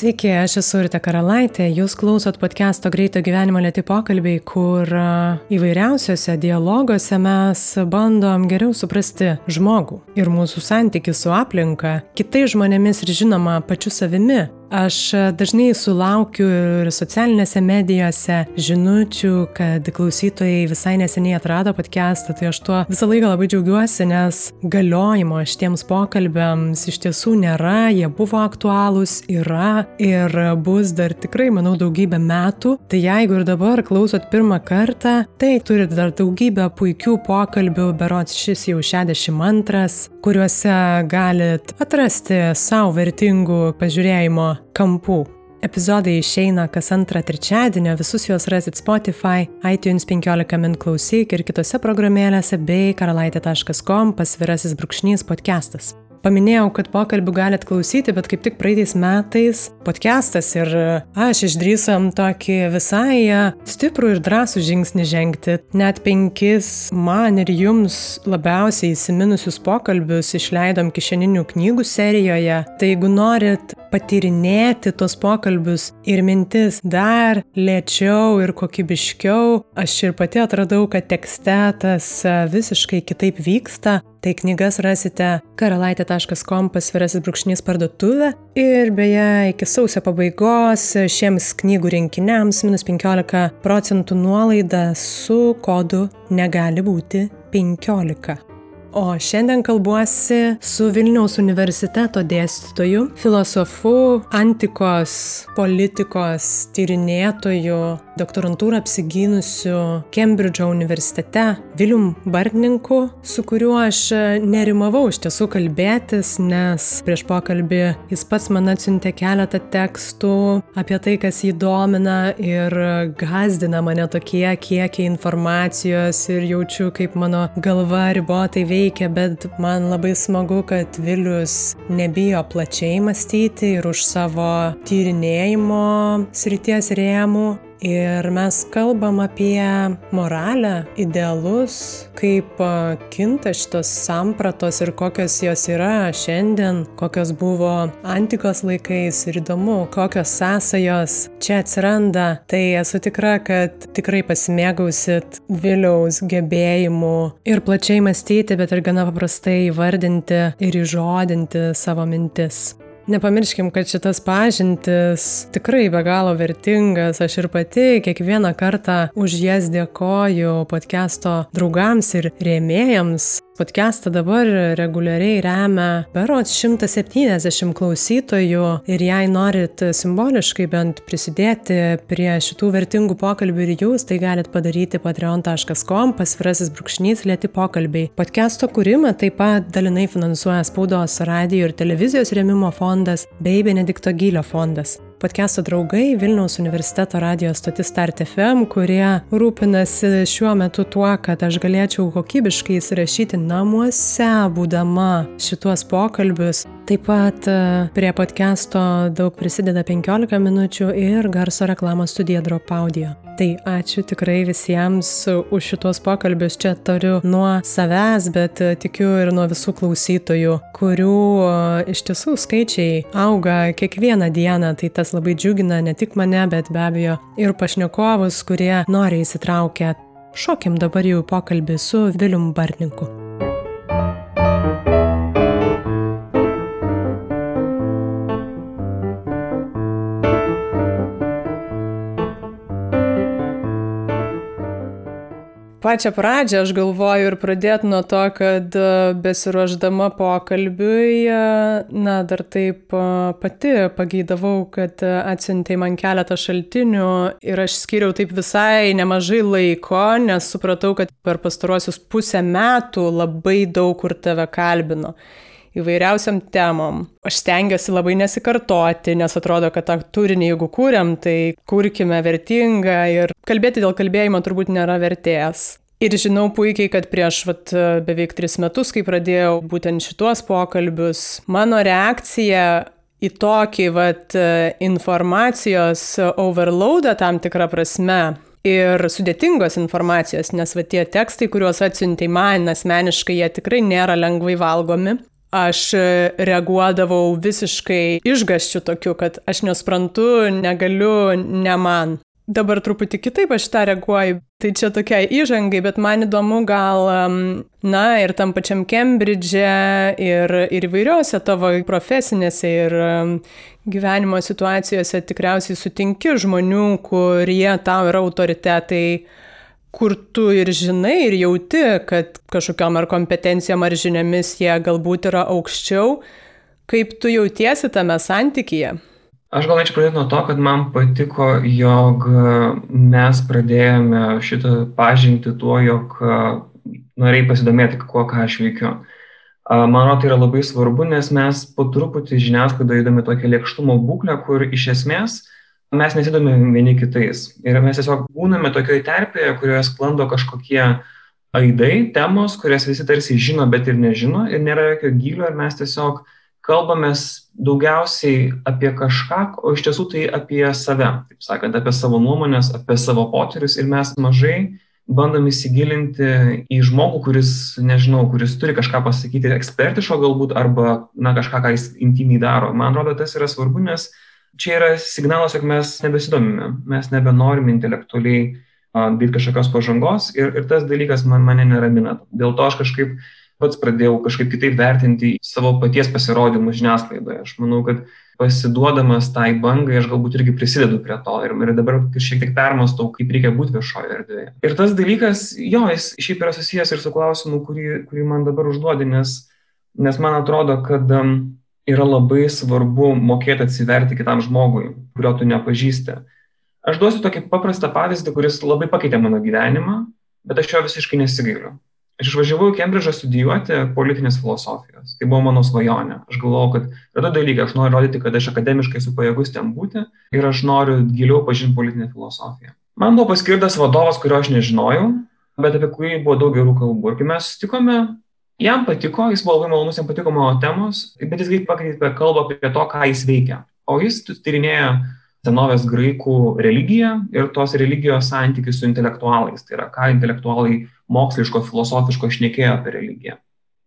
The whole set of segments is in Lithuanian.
Sveiki, aš esu Urte Karalaitė, jūs klausot podcast'o Greito gyvenimo lėti pokalbiai, kur įvairiausiose dialoguose mes bandom geriau suprasti žmogų ir mūsų santykių su aplinka, kitais žmonėmis ir žinoma pačiu savimi. Aš dažnai sulaukiu ir socialinėse medijose žinučių, kad klausytojai visai neseniai atrado podcastą, tai aš tuo visą laiką labai džiaugiuosi, nes galiojimo šitiems pokalbėms iš tiesų nėra, jie buvo aktualūs, yra ir bus dar tikrai, manau, daugybę metų. Tai jeigu ir dabar klausot pirmą kartą, tai turit dar daugybę puikių pokalbių, berots šis jau 62, kuriuose galit atrasti savo vertingų pažiūrėjimo kampų. Epizodai išeina kas antrą trečiadienio, visus juos rasit Spotify, iTunes 15 min klausyk ir kitose programėlėse bei karalaitė.com pasvirasis brūkšnys podcastas. Paminėjau, kad pokalbių galite klausyti, bet kaip tik praeitais metais podcastas ir aš išdrysam tokį visai stiprų ir drąsų žingsnį žengti. Net penkis man ir jums labiausiai įsiminusius pokalbius išleidom kišeninių knygų serijoje. Tai jeigu norit patyrinėti tos pokalbius ir mintis dar lėčiau ir kokybiškiau, aš ir pati atradau, kad tekste tas visiškai kitaip vyksta. Tai knygas rasite karalaitė.com pasvirasis brūkšnys parduotuvė. Ir beje, iki sausio pabaigos šiems knygų rinkiniams minus 15 procentų nuolaida su kodu negali būti 15. O šiandien kalbuosi su Vilniaus universiteto dėstytoju, filosofu, antikos politikos tyrinėtoju, doktorantūrą apsigynusiu Kembridžo universitete, Vilium Bartninku, su kuriuo aš nerimavau iš tiesų kalbėtis, nes prieš pokalbį jis pats man atsiuntė keletą tekstų apie tai, kas jį domina ir gazdina mane tokie kiekiai informacijos ir jaučiu, kaip mano galva ribotai veikia veikia, bet man labai smagu, kad Vilius nebijo plačiai mąstyti ir už savo tyrinėjimo srities rėmų Ir mes kalbam apie moralę, idealus, kaip kinta šitos sampratos ir kokios jos yra šiandien, kokios buvo antikos laikais ir įdomu, kokios sąsajos čia atsiranda. Tai esu tikra, kad tikrai pasimėgausit Viliaus gebėjimu ir plačiai mąstyti, bet ir gana paprastai įvardinti ir įžodinti savo mintis. Nepamirškim, kad šitas pažintis tikrai be galo vertingas. Aš ir pati kiekvieną kartą už jas dėkoju podcast'o draugams ir rėmėjams. Podcast'ą dabar reguliariai remia berots 170 klausytojų ir jei norit simboliškai bent prisidėti prie šitų vertingų pokalbių ir jūs, tai galit padaryti patreon.com pasvirasis brūkšnys lėti pokalbiai. Podcast'o kūrimą taip pat dalinai finansuoja spaudos, radio ir televizijos rėmimo fondas bei Benedikto Gylio fondas podcast'o draugai Vilniaus universiteto radio stotis Start FM, kurie rūpinasi šiuo metu tuo, kad aš galėčiau kokybiškai įsirašyti namuose, būdama šituos pokalbius. Taip pat e, prie podcast'o daug prisideda 15 minučių ir garso reklamos studija Drop Audio. Tai ačiū tikrai visiems už šitos pokalbius. Čia turiu nuo savęs, bet tikiu ir nuo visų klausytojų, kurių iš tiesų skaičiai auga kiekvieną dieną. Tai tas labai džiugina ne tik mane, bet be abejo ir pašnekovus, kurie nori įsitraukę. Šokim dabar jau pokalbį su Vilium Bartninku. Pačią pradžią aš galvoju ir pradėti nuo to, kad e, besiruoždama pokalbiui, e, na, dar taip e, pati pageidavau, kad atsiuntė man keletą šaltinių ir aš skiriau taip visai nemažai laiko, nes supratau, kad per pastaruosius pusę metų labai daug kur tave kalbino įvairiausiam temom. Aš stengiuosi labai nesikartoti, nes atrodo, kad tą turinį, jeigu kūriam, tai kurkime vertingą ir kalbėti dėl kalbėjimo turbūt nėra vertės. Ir žinau puikiai, kad prieš vat, beveik tris metus, kai pradėjau būtent šituos pokalbius, mano reakcija į tokį vat, informacijos overloadą tam tikrą prasme ir sudėtingos informacijos, nes va tie tekstai, kuriuos atsiuntai man asmeniškai, jie tikrai nėra lengvai valgomi. Aš reaguodavau visiškai išgaščiu tokiu, kad aš nesprantu, negaliu, ne man. Dabar truputį kitaip aš tą reaguoju. Tai čia tokia įžangai, bet man įdomu gal, na, ir tam pačiam Kembridže, ir, ir įvairiuose tavo profesinėse ir gyvenimo situacijose tikriausiai sutinki žmonių, kurie tau yra autoritetai, kur tu ir žinai, ir jauti, kad kažkokiam ar kompetencijom ar žiniomis jie galbūt yra aukščiau. Kaip tu jautiesi tame santykyje? Aš gal norėčiau pradėti nuo to, kad man patiko, jog mes pradėjome šitą pažinti tuo, jog norėjai pasidomėti, kuo ką aš veikiu. Manau, tai yra labai svarbu, nes mes po truputį žiniasklaidoje įdomi tokia lėkštumo būklė, kur iš esmės mes nesidomime vieni kitais. Ir mes tiesiog būname tokioje terpėje, kurioje sklando kažkokie aidai, temos, kurias visi tarsi žino, bet ir nežino, ir nėra jokio gylio, ir mes tiesiog kalbamės daugiausiai apie kažką, o iš tiesų tai apie save, taip sakant, apie savo nuomonės, apie savo potyrius ir mes mažai bandom įsigilinti į žmogų, kuris, nežinau, kuris turi kažką pasakyti ekspertiško galbūt arba, na, kažką, ką jis intimiai daro. Man atrodo, tas yra svarbu, nes čia yra signalas, jog mes nebesidomime, mes nebenorime intelektualiai daryti kažkokios pažangos ir, ir tas dalykas man, mane neramina. Dėl to aš kažkaip pats pradėjau kažkaip kitaip vertinti savo paties pasirodymus žiniasklaidoje. Aš manau, kad pasiduodamas tai bangai, aš galbūt irgi prisidedu prie to ir, ir dabar šiek tiek permastau, kaip reikia būti viešoje erdvėje. Ir tas dalykas, jo, jis šiaip yra susijęs ir su klausimu, kurį, kurį man dabar užduodi, nes, nes man atrodo, kad um, yra labai svarbu mokėti atsiverti kitam žmogui, kurio tu nepažįsti. Aš duosiu tokį paprastą pavyzdį, kuris labai pakeitė mano gyvenimą, bet aš jo visiškai nesigailiu. Aš išvažiavau į Kembridžą studijuoti politinės filosofijos. Tai buvo mano svajonė. Aš galvojau, kad yra du dalykai. Aš noriu rodyti, kad aš akademiškai esu pajėgus ten būti ir aš noriu giliau pažinti politinę filosofiją. Man buvo paskirtas vadovas, kurio aš nežinojau, bet apie kurį buvo daug gerų kalbų. Ir kai mes sutikome, jam patiko, jis buvo labai malonus, jam patiko mano temos, bet jis greit pakeitė kalbą apie to, ką jis veikia. O jis tyrinėja senovės graikų religiją ir tos religijos santykius su intelektualais. Tai yra, ką intelektualai moksliško, filosofiško šnekėjo apie religiją.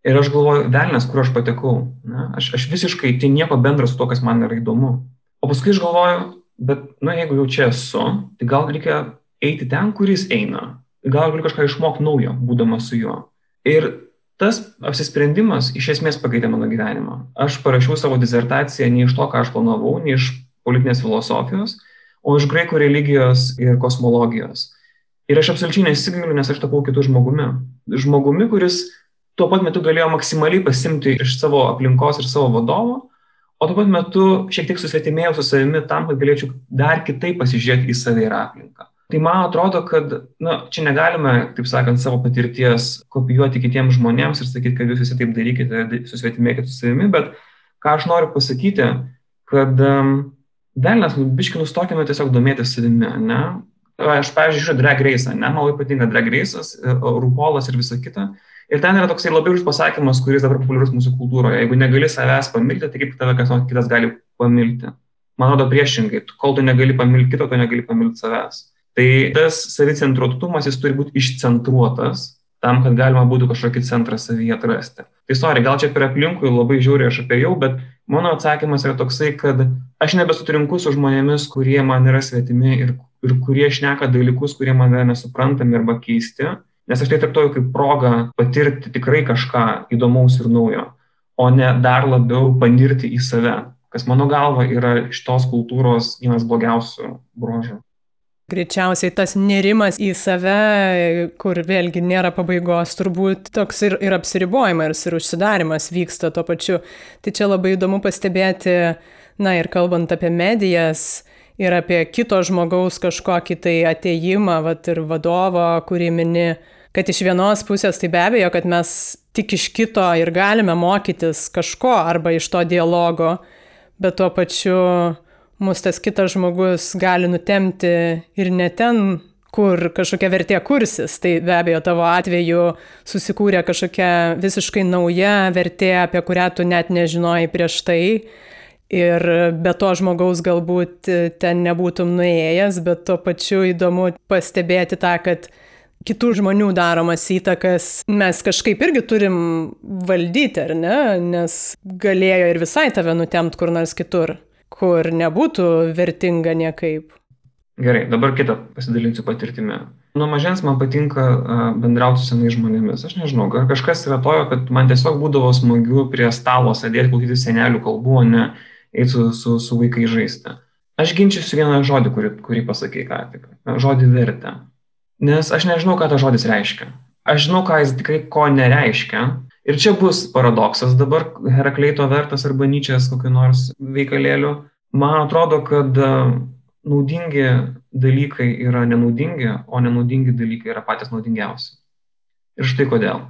Ir aš galvoju, velnės, kur aš patekau. Ne? Aš, aš visiškai, tai nieko bendra su to, kas man yra įdomu. O paskui aš galvoju, bet, na, nu, jeigu jau čia esu, tai gal reikia eiti ten, kuris eina. Gal galiu kažką išmokti naujo, būdamas su juo. Ir tas apsisprendimas iš esmės pakeitė mano gyvenimą. Aš parašiau savo disertaciją ne iš to, ką aš planavau, ne iš politinės filosofijos, o iš graikų religijos ir kosmologijos. Ir aš absoliučiai nesigailiu, nes aš tapau kitų žmogumi. Žmogumi, kuris tuo pat metu galėjo maksimaliai pasimti iš savo aplinkos ir savo vadovo, o tuo pat metu šiek tiek susvetimėjau su savimi tam, kad galėčiau dar kitaip pasižiūrėti į save ir aplinką. Tai man atrodo, kad na, čia negalime, taip sakant, savo patirties kopijuoti kitiems žmonėms ir sakyti, kad jūs visi taip darykite, susvetimėkite su savimi, bet ką aš noriu pasakyti, kad velnas, nu, biški nustokime tiesiog domėtis savimi, ne? Aš, pavyzdžiui, žiūriu Drag Race, ne, man labai patinka Drag Race'as, e, Rupolas ir visa kita. Ir ten yra toksai labai užs pasakymas, kuris dabar populiarus mūsų kultūroje. Jeigu negali savęs pamilti, tai kaip tave kas nors kitas gali pamilti. Man atrodo priešingai, kol tu negali pamilti kito, tu negali pamilti savęs. Tai tas savicentruotumas, jis turi būti išcentruotas tam, kad galima būtų kažkokį centrą savyje atrasti. Tai sorry, gal čia per aplinkui labai žiūri aš apie jau, bet Mano atsakymas yra toksai, kad aš nebesutinku su žmonėmis, kurie man yra svetimi ir, ir kurie šneka dalykus, kurie man yra nesuprantami arba keisti, nes aš tai traktuoju kaip progą patirti tikrai kažką įdomaus ir naujo, o ne dar labiau panirti į save, kas mano galva yra šitos kultūros vienas blogiausių bruožų. Greičiausiai tas nerimas į save, kur vėlgi nėra pabaigos, turbūt toks ir, ir apsiribojimas, ir užsidarimas vyksta tuo pačiu. Tai čia labai įdomu pastebėti, na ir kalbant apie medijas ir apie kito žmogaus kažkokį tai ateimą, vat ir vadovo, kurį mini, kad iš vienos pusės tai be abejo, kad mes tik iš kito ir galime mokytis kažko arba iš to dialogo, bet tuo pačiu mus tas kitas žmogus gali nutemti ir ne ten, kur kažkokia vertė kursis. Tai be abejo tavo atveju susikūrė kažkokia visiškai nauja vertė, apie kurią tu net nežinojai prieš tai. Ir be to žmogaus galbūt ten nebūtum nuėjęs, bet tuo pačiu įdomu pastebėti tą, kad kitų žmonių daromas įtakas mes kažkaip irgi turim valdyti, ar ne? Nes galėjo ir visai tave nutemt kur nors kitur, kur nebūtų vertinga niekaip. Gerai, dabar kitą pasidalinsiu patirtimį. Nuo mažens man patinka bendrauti su senais žmonėmis. Aš nežinau, gal kažkas yra tojo, kad man tiesiog būdavo smagiu prie stalo sėdėti, klausyti senelių kalbų, o ne eiti su, su, su vaikai žaisti. Aš ginčiusiu vieną žodį, kurį, kurį pasakė ką tik. Žodį vertę. Nes aš nežinau, ką tas žodis reiškia. Aš žinau, ką jis tikrai ko nereiškia. Ir čia bus paradoksas dabar Herakleito vertas arba Nyčias kokiu nors veikalėliu. Man atrodo, kad naudingi dalykai yra nenaudingi, o nenaudingi dalykai yra patys naudingiausi. Ir štai kodėl.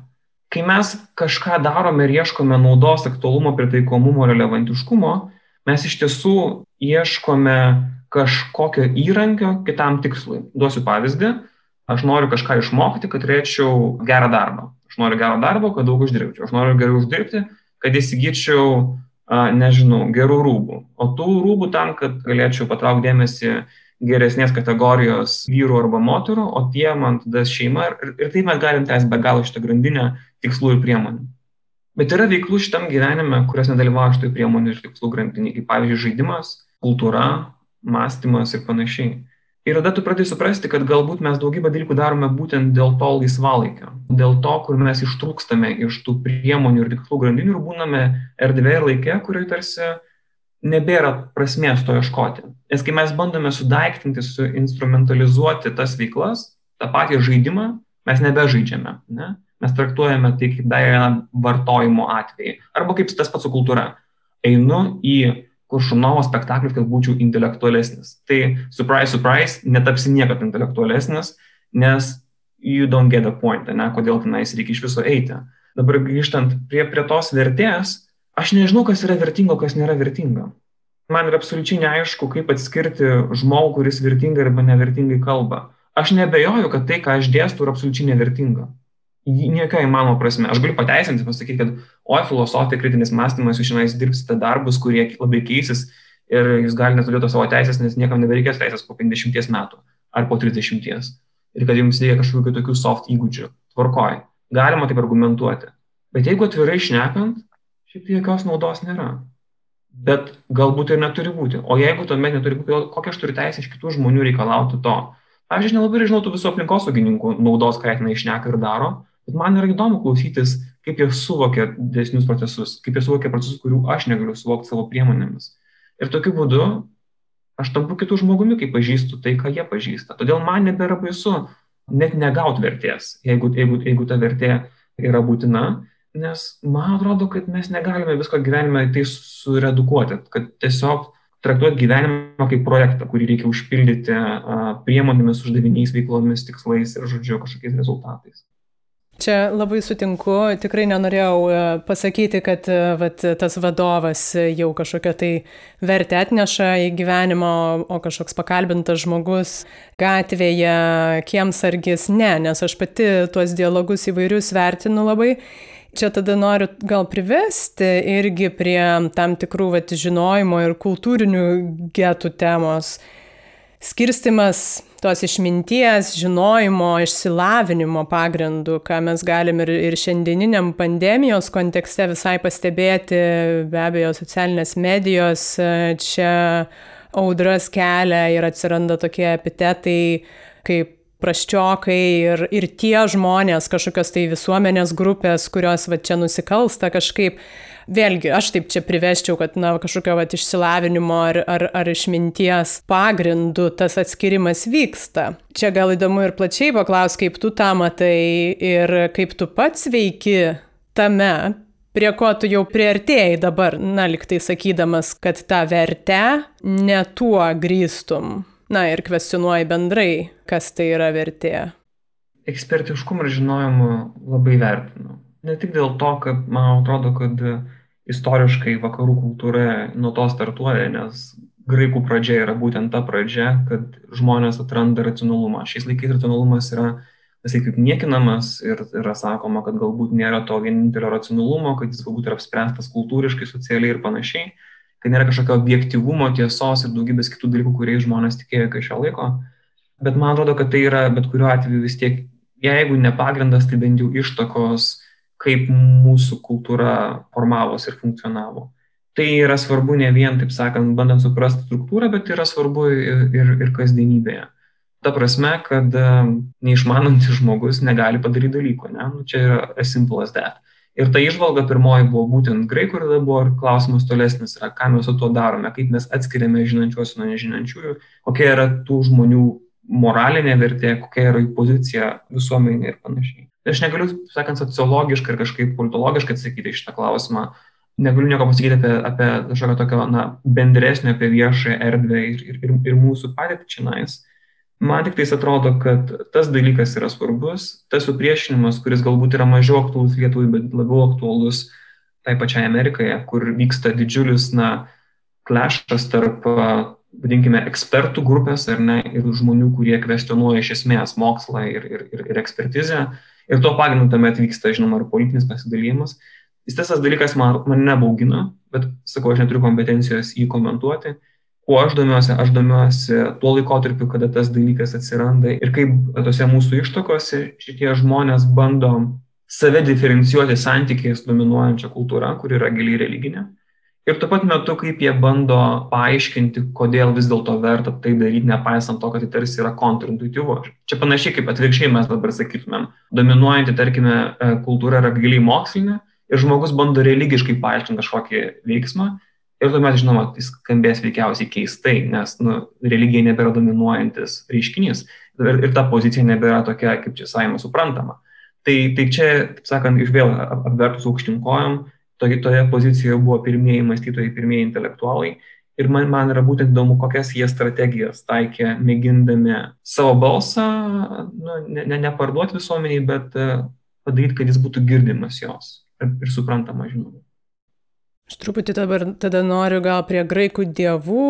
Kai mes kažką darome ir ieškome naudos, aktualumo, pritaikomumo, relevantiškumo, mes iš tiesų ieškome kažkokio įrankio kitam tikslui. Duosiu pavyzdį. Aš noriu kažką išmokti, kad turėčiau gerą darbą. Aš noriu gerą darbą, kad daug uždirbčiau. Aš noriu gerai uždirbti, kad įsigyčiau, nežinau, gerų rūbų. O tų rūbų tam, kad galėčiau patraukti dėmesį geresnės kategorijos vyrų arba moterų, o tie man tada šeima ir, ir taip mes galim tęsti be galo šitą grandinę tikslų ir priemonių. Bet yra veiklų šitam gyvenime, kurios nedalyvauja šitoj priemonių ir tikslų grandinį, kaip pavyzdžiui žaidimas, kultūra, mąstymas ir panašiai. Ir tada tu pradedi suprasti, kad galbūt mes daugybę dalykų darome būtent dėl to laisvalaikio, dėl to, kur mes ištrūkstame iš tų priemonių ir tikslų grandinių ir būname erdvėje ir laikė, kurioje tarsi nebėra prasmės to ieškoti. Nes kai mes bandome sudaiktinti, suinstrumentalizuoti tas veiklas, tą patį žaidimą, mes nebežaidžiame. Ne? mes traktuojame tai kaip dar vieną vartojimo atvejį. Arba kaip tas pats su kultūra. Einu į Kuršunovo spektaklius, kad būčiau intelektualesnis. Tai, surprise, surprise, netapsi niekada intelektualesnis, nes you don't get the point, ne, kodėl tenais reikia iš viso eiti. Dabar grįžtant prie, prie tos vertės, aš nežinau, kas yra vertinga, kas nėra vertinga. Man yra absoliučiai neaišku, kaip atskirti žmogų, kuris vertingai arba nevertingai kalba. Aš nebejoju, kad tai, ką aš dėstu, yra absoliučiai nevertinga Niekia įmanoma prasme. Aš galiu pateisinti, pasakyti, kad, oi, filosofija, kritinis mąstymas, jūs šiandien dirbsite darbus, kurie labai keisis ir jūs galite neturėti savo teisės, nes niekam nebereikės teisės po 50 metų ar po 30. Ir kad jums reikia kažkokių tokių soft įgūdžių. Tvarkoj. Galima taip argumentuoti. Bet jeigu atvirai šnekant, šiaip tai jokios naudos nėra. Bet galbūt ir neturi būti. O jeigu tuomet neturi būti, kokią aš turiu teisę iš kitų žmonių reikalauti to? Aš nelabai žinau tų visų aplinkosaugininkų naudos, ką jie išneka ir daro, Bet man yra įdomu klausytis, kaip jie suvokia didesnius procesus, kaip jie suvokia procesus, kurių aš negaliu suvokti savo priemonėmis. Ir tokiu būdu aš tampu kitų žmogumi, kai pažįstu tai, ką jie pažįsta. Todėl man nebėra baisu net negauti vertės, jeigu, jeigu, jeigu ta vertė yra būtina, nes man atrodo, kad mes negalime visko gyvenime tai suredukuoti, kad tiesiog traktuoti gyvenimą kaip projektą, kurį reikia užpildyti priemonėmis, uždaviniais, veiklomis, tikslais ir, žodžiu, kažkokiais rezultatais. Čia labai sutinku, tikrai nenorėjau e, pasakyti, kad e, vat, tas vadovas jau kažkokią tai vertę atneša į gyvenimą, o kažkoks pakalbintas žmogus gatvėje, kiemsargis, ne, nes aš pati tuos dialogus įvairius vertinu labai. Čia tada noriu gal privesti irgi prie tam tikrų vat, žinojimo ir kultūrinių getų temos skirstimas tos išminties, žinojimo, išsilavinimo pagrindų, ką mes galim ir, ir šiandieniniam pandemijos kontekste visai pastebėti, be abejo, socialinės medijos čia audras kelia ir atsiranda tokie epitetai kaip praščiokai ir, ir tie žmonės, kažkokios tai visuomenės grupės, kurios va čia nusikalsta kažkaip vėlgi, aš taip čia priveščiau, kad, na, kažkokio vat, išsilavinimo ar, ar, ar išminties pagrindų tas atskirimas vyksta. Čia gal įdomu ir plačiai paklaus, kaip tu tą matai ir kaip tu pats veiki tame, prie ko tu jau priartėjai dabar, na, liktai sakydamas, kad tą vertę ne tuo grįstum. Na ir kvestionuoji bendrai, kas tai yra vertė. Ekspertiškumą ir žinojimą labai vertinu ne tik dėl to, kad man atrodo, kad istoriškai vakarų kultūra nuo to startuoja, nes graikų pradžia yra būtent ta pradžia, kad žmonės atranda racionalumą. Šiais laikais racionalumas yra visai kaip niekinamas ir yra sakoma, kad galbūt nėra to vienintelio racionalumo, kad jis galbūt yra apspręstas kultūriškai, socialiai ir panašiai, kad nėra kažkokio objektivumo, tiesos ir daugybės kitų dalykų, kuriais žmonės tikėjo iki šio laiko. Bet man atrodo, kad tai yra bet kuriuo atveju vis tiek jeigu ne pagrindas, tai bent jau ištakos, kaip mūsų kultūra formavosi ir funkcionavo. Tai yra svarbu ne vien, taip sakant, bandant suprasti struktūrą, bet yra svarbu ir, ir, ir kasdienybėje. Ta prasme, kad e, neišmanantis žmogus negali padaryti dalyko, ne? Nu, čia yra as simple as that. Ir ta išvalga pirmoji buvo būtent graikų ir tada buvo ir klausimas tolesnis yra, ką mes su tuo darome, kaip mes atskiriame žinančiuosius nuo nežinančiųjų, kokia yra tų žmonių moralinė vertė, kokia yra jų pozicija visuomenė ir panašiai. Tai aš negaliu, sakant, sociologiškai ir kažkaip politologiškai atsakyti šitą klausimą, negaliu nieko pasakyti apie, apie kažkokią tokio na, bendresnio, apie viešąją erdvę ir, ir, ir, ir mūsų padėtį čia nais. Man tik tais atrodo, kad tas dalykas yra svarbus, tas supriešinimas, kuris galbūt yra mažiau aktuolus Lietuvai, bet labiau aktuolus tai pačiai Amerikai, kur vyksta didžiulis, na, klešas tarp vadinkime, ekspertų grupės ar ne, ir žmonių, kurie kvestionuoja iš esmės mokslą ir, ir, ir ekspertizę. Ir tuo pagrindu tuomet vyksta, žinoma, ir politinis pasidalymas. Jis tas dalykas man, man nebaugina, bet, sakau, aš neturiu kompetencijos jį komentuoti. Kuo aš domiuosi, aš domiuosi tuo laikotarpiu, kada tas dalykas atsiranda ir kaip tose mūsų ištokose šitie žmonės bando save diferencijuoti santykiais dominuojančią kultūrą, kur yra giliai religinė ir tuo pat metu kaip jie bando paaiškinti, kodėl vis dėlto verta tai daryti, nepaisant to, kad tai tarsi yra kontrintuityvu. Čia panašiai kaip atvirkščiai mes dabar sakytumėm, dominuojanti, tarkime, e, kultūra yra giliai mokslinė ir žmogus bando religiškai paaiškinti kažkokį veiksmą. Ir tuomet, žinoma, tai skambės veikiausiai keistai, nes nu, religija nebėra dominuojantis reiškinys ir, ir ta pozicija nebėra tokia, kaip čia savime suprantama. Tai, tai čia, taip sakant, iš vėl apvertus aukštinkojom, toje, toje pozicijoje buvo pirmieji mąstytojai, pirmieji intelektualai. Ir man, man yra būtent įdomu, kokias jie strategijas taikė, mėgindami savo balsą nu, ne, ne, neparduoti visuomeniai, bet e, padaryti, kad jis būtų girdimas jos ir, ir suprantama, žinoma. Aš truputį dabar tada noriu gal prie graikų dievų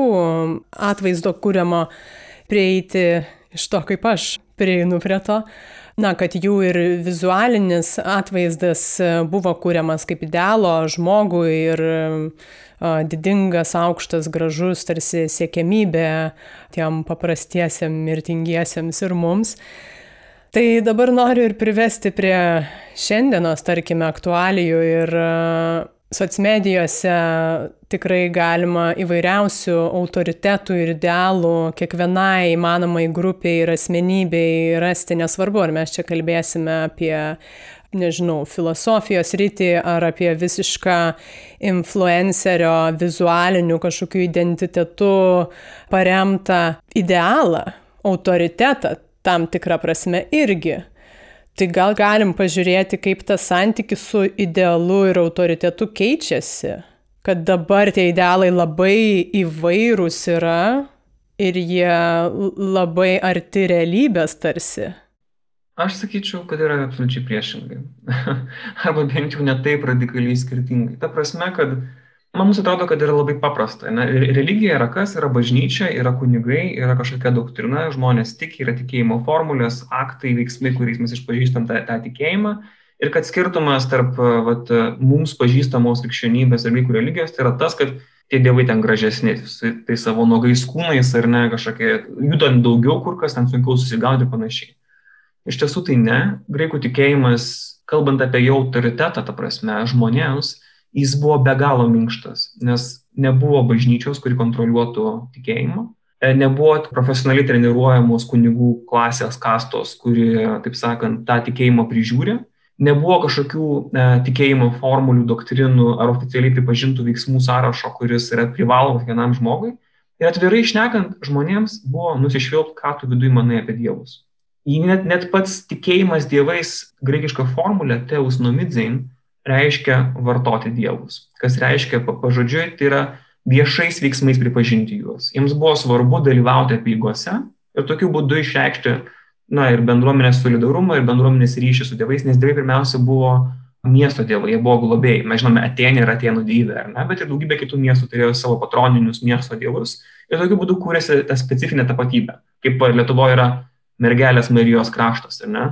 atvaizdo kūriamo prieiti iš to, kaip aš prieinu prie to. Na, kad jų ir vizualinis atvaizdas e, buvo kūriamas kaip idealo žmogui ir e, didingas, aukštas, gražus, tarsi siekiamybė tiem paprastiesiems, mirtingiesiems ir mums. Tai dabar noriu ir privesti prie šiandienos, tarkime, aktualijų ir e, socmedijose tikrai galima įvairiausių autoritetų ir idealų kiekvienai įmanomai grupiai ir asmenybei rasti, nesvarbu, ar mes čia kalbėsime apie nežinau, filosofijos rytį ar apie visišką influencerio vizualinių kažkokių identitetų paremtą idealą, autoritetą tam tikrą prasme irgi. Tai gal galim pažiūrėti, kaip tas santykis su idealu ir autoritetu keičiasi, kad dabar tie idealai labai įvairūs yra ir jie labai arti realybės tarsi. Aš sakyčiau, kad yra absoliučiai priešingai. Arba bent jau ne taip radikaliai skirtingai. Ta prasme, kad Man mums atrodo, kad yra labai paprasta. Ne? Religija yra kas? Yra bažnyčia, yra kunigai, yra kažkokia doktrina, žmonės tiki, yra tikėjimo formulės, aktai, veiksmai, kuriais mes išpažįstam tą, tą tikėjimą. Ir kad skirtumas tarp vat, mums pažįstamos krikščionybės ir vaikų religijos tai yra tas, kad tie dievai ten gražesni, tai savo nuogais kūnais ar ne, kažkokie, judant daugiau kur kas, ten sunkiau susigauti ir panašiai. Iš tiesų tai ne. Graikų tikėjimas, kalbant apie jo autoritetą, ta prasme, žmonėms, jis buvo be galo minkštas, nes nebuvo bažnyčios, kuri kontroliuotų tikėjimą, e, nebuvo profesionaliai treniruojamos kunigų klasės kastos, kuri, taip sakant, tą tikėjimą prižiūri, nebuvo kažkokių e, tikėjimo formulių, doktrinų ar oficialiai pripažintų veiksmų sąrašo, kuris yra privalomas vienam žmogui. Ir atvirai išnekant, žmonėms buvo nusišvilpti, ką tu viduje manai apie dievus. Net, net pats tikėjimas dievais, graikiška formulė, teus nomidzein, reiškia vartoti dievus. Kas reiškia pažodžiui, tai yra viešais veiksmais pripažinti juos. Jiems buvo svarbu dalyvauti apygose ir tokiu būdu išreikšti, na, ir bendruomenės solidarumą, ir bendruomenės ryšį su tėvais, nes dievai pirmiausia buvo miesto dievai, jie buvo globėjai. Mes žinome, Atenė yra Atenų dievė, ar ne, bet ir daugybė kitų miestų turėjo savo patroninius miesto dievus. Ir tokiu būdu kūrėsi ta specifinė tapatybė, kaip Lietuvoje yra mergelės Marijos kraštas, ar ne?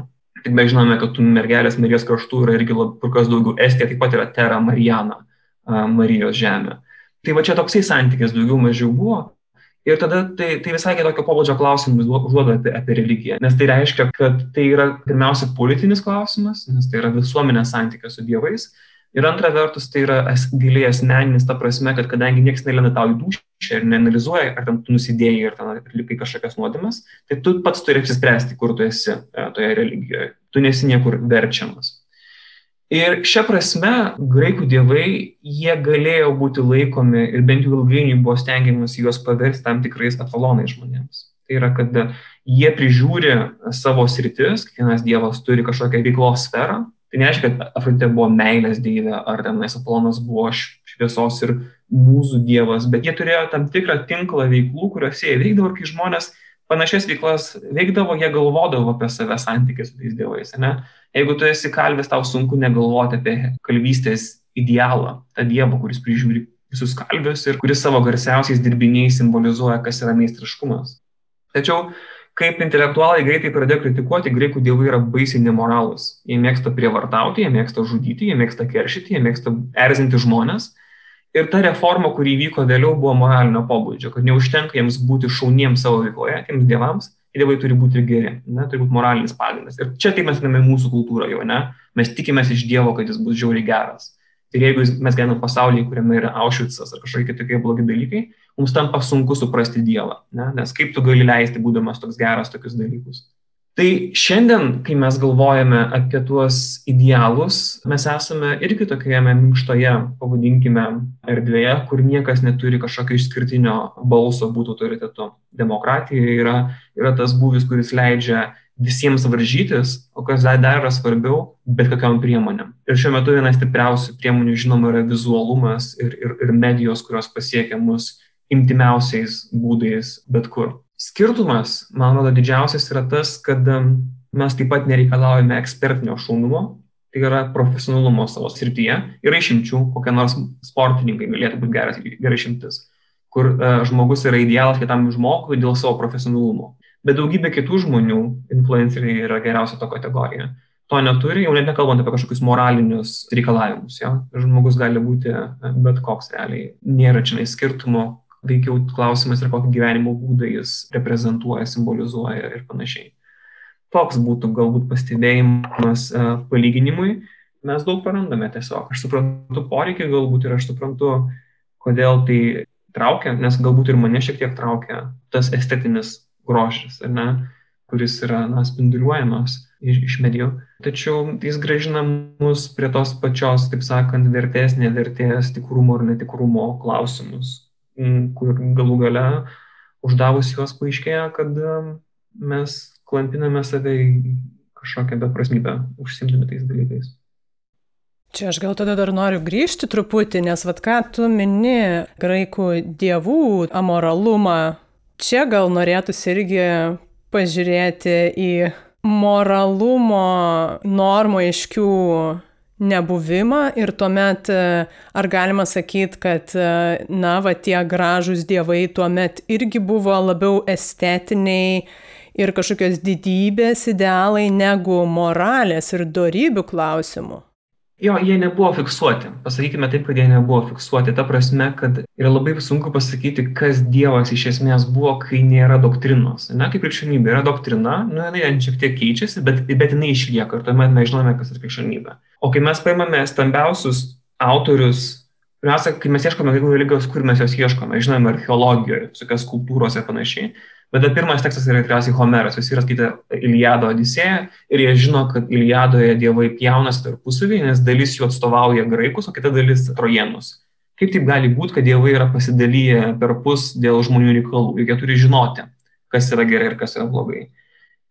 Tik mes žinome, kad tų mergelės Marijos kraštų yra irgi kur kas daugiau. Estija taip pat yra Terra Marijana, Marijos žemė. Tai va čia toksai santykis daugiau mažiau buvo. Ir tada tai, tai visai kitokio pobūdžio klausimus užduoda apie, apie religiją, nes tai reiškia, kad tai yra pirmiausia politinis klausimas, nes tai yra visuomenės santykė su dievais. Ir antra vertus, tai yra as, giliai asmeninis, ta prasme, kad kadangi niekas nelenda tau į dušę ir neanalizuoja, ar ten tu nusidėjai ir ten atlikai kažkokias nuodėmes, tai tu pats turi apsispręsti, kur tu esi e, toje religijoje. Tu nesi niekur verčiamas. Ir šią prasme graikų dievai, jie galėjo būti laikomi ir bent jau ilgainiui buvo stengiamas juos paversti tam tikrais etalonais žmonėms. Tai yra, kad jie prižiūri savo sritis, kiekvienas dievas turi kažkokią veiklos sferą. Tai nereiškia, kad Afroditė buvo meilės dievė ar tenais Apolonas buvo šviesos ir mūsų dievas, bet jie turėjo tam tikrą tinklą veiklų, kuriuose jie veikdavo ir kai žmonės panašias veiklas veikdavo, jie galvodavo apie save santykį su tais dievais. Ne? Jeigu tu esi kalvis, tau sunku negalvoti apie kalvystės idealą, tą dievą, kuris prižiūri visus kalvius ir kuris savo garsiausiais dirbiniais simbolizuoja, kas yra meistriškumas. Tačiau, kaip intelektualai greitai pradėjo kritikuoti, graikų dievai yra baisiai nemoralus. Jie mėgsta prievartauti, jie mėgsta žudyti, jie mėgsta keršyti, jie mėgsta erzinti žmonės. Ir ta reforma, kuri vyko vėliau, buvo moralinio pobūdžio, kad neužtenka jiems būti šauniems savo veikloje, tiems dievams, dievai turi būti ir geri, ne, turi būti moralinis pagrindas. Ir čia taip mes žinome mūsų kultūrą jau, ne, mes tikimės iš Dievo, kad jis bus žiauriai geras. Ir jeigu mes gyvename pasaulyje, kuriame yra Aušvicas ar kažkokie tokie blogi dalykai, mums tampa sunku suprasti Dievą, ne, nes kaip tu gali leisti, būdamas toks geras, tokius dalykus. Tai šiandien, kai mes galvojame apie tuos idealus, mes esame irgi tokioje minkštoje, pavadinkime, erdvėje, kur niekas neturi kažkokio išskirtinio balso būtų autoritetu. Demokratija yra, yra tas būvis, kuris leidžia visiems varžytis, o kas dar yra svarbiau, bet kokiam priemonėm. Ir šiuo metu viena stipriausių priemonių, žinoma, yra vizualumas ir, ir, ir medijos, kurios pasiekia mus imtimiausiais būdais bet kur. Skirtumas, man atrodo, didžiausias yra tas, kad mes taip pat nereikalaujame ekspertinio šaunumo, tai yra profesionalumo savo srityje. Yra išimčių, kokie nors sportininkai galėtų būti geras, gerai išimtis, kur uh, žmogus yra idealas kitam žmogui dėl savo profesionalumo. Bet daugybė kitų žmonių, influenceriai yra geriausia to kategorija. To neturi, jau net nekalbant apie kažkokius moralinius reikalavimus. Ja? Žmogus gali būti bet koks realiai. Nėra čia skirtumo, veikiau klausimas yra, kokį gyvenimo būdą jis reprezentuoja, simbolizuoja ir panašiai. Toks būtų galbūt pastebėjimas e, palyginimui. Mes daug prarandame tiesiog. Aš suprantu poreikį galbūt ir aš suprantu, kodėl tai traukia, nes galbūt ir mane šiek tiek traukia tas estetinis grožis, ne, kuris yra na, spinduliuojamas iš, iš medijų. Tačiau jis gražina mus prie tos pačios, taip sakant, vertės, nevertės, tikrumo ir netikrumo klausimus, kur galų gale uždavus juos paaiškėja, kad mes klampiname save į kažkokią beprasmybę, užsimdami tais dalykais. Čia aš gal tada dar noriu grįžti truputį, nes vad ką tu mini graikų dievų amoralumą, čia gal norėtųsi irgi pažiūrėti į moralumo normų aiškių nebuvimą ir tuomet e, ar galima sakyti, kad e, na, va tie gražūs dievai tuomet irgi buvo labiau estetiniai ir kažkokios didybės idealai negu moralės ir darybių klausimų? Jo, jie nebuvo fiksuoti. Pasakykime taip, kad jie nebuvo fiksuoti. Ta prasme, kad yra labai sunku pasakyti, kas Dievas iš esmės buvo, kai nėra doktrinos. Na, kaip krikščionybė yra doktrina, nu, jinai šiek tiek keičiasi, bet, bet jinai išlieka ir tuomet mes žinome, kas yra krikščionybė. O kai mes paimame stambiausius autorius, pirmiausia, kai mes ieškome religijos, kur mes jos ieškome, žinome archeologijoje, visokios kultūros ir panašiai. Bet pirmas tekstas yra tikriausiai Homeras, visi yra skaitę Iliado Odisėją ir jie žino, kad Iliadoje dievai pjaunasi tarpusavį, nes dalis jų atstovauja graikus, o kita dalis trojenus. Kaip taip gali būti, kad dievai yra pasidalyję per pus dėl žmonių reikalų, juk jie turi žinoti, kas yra gerai ir kas yra blogai.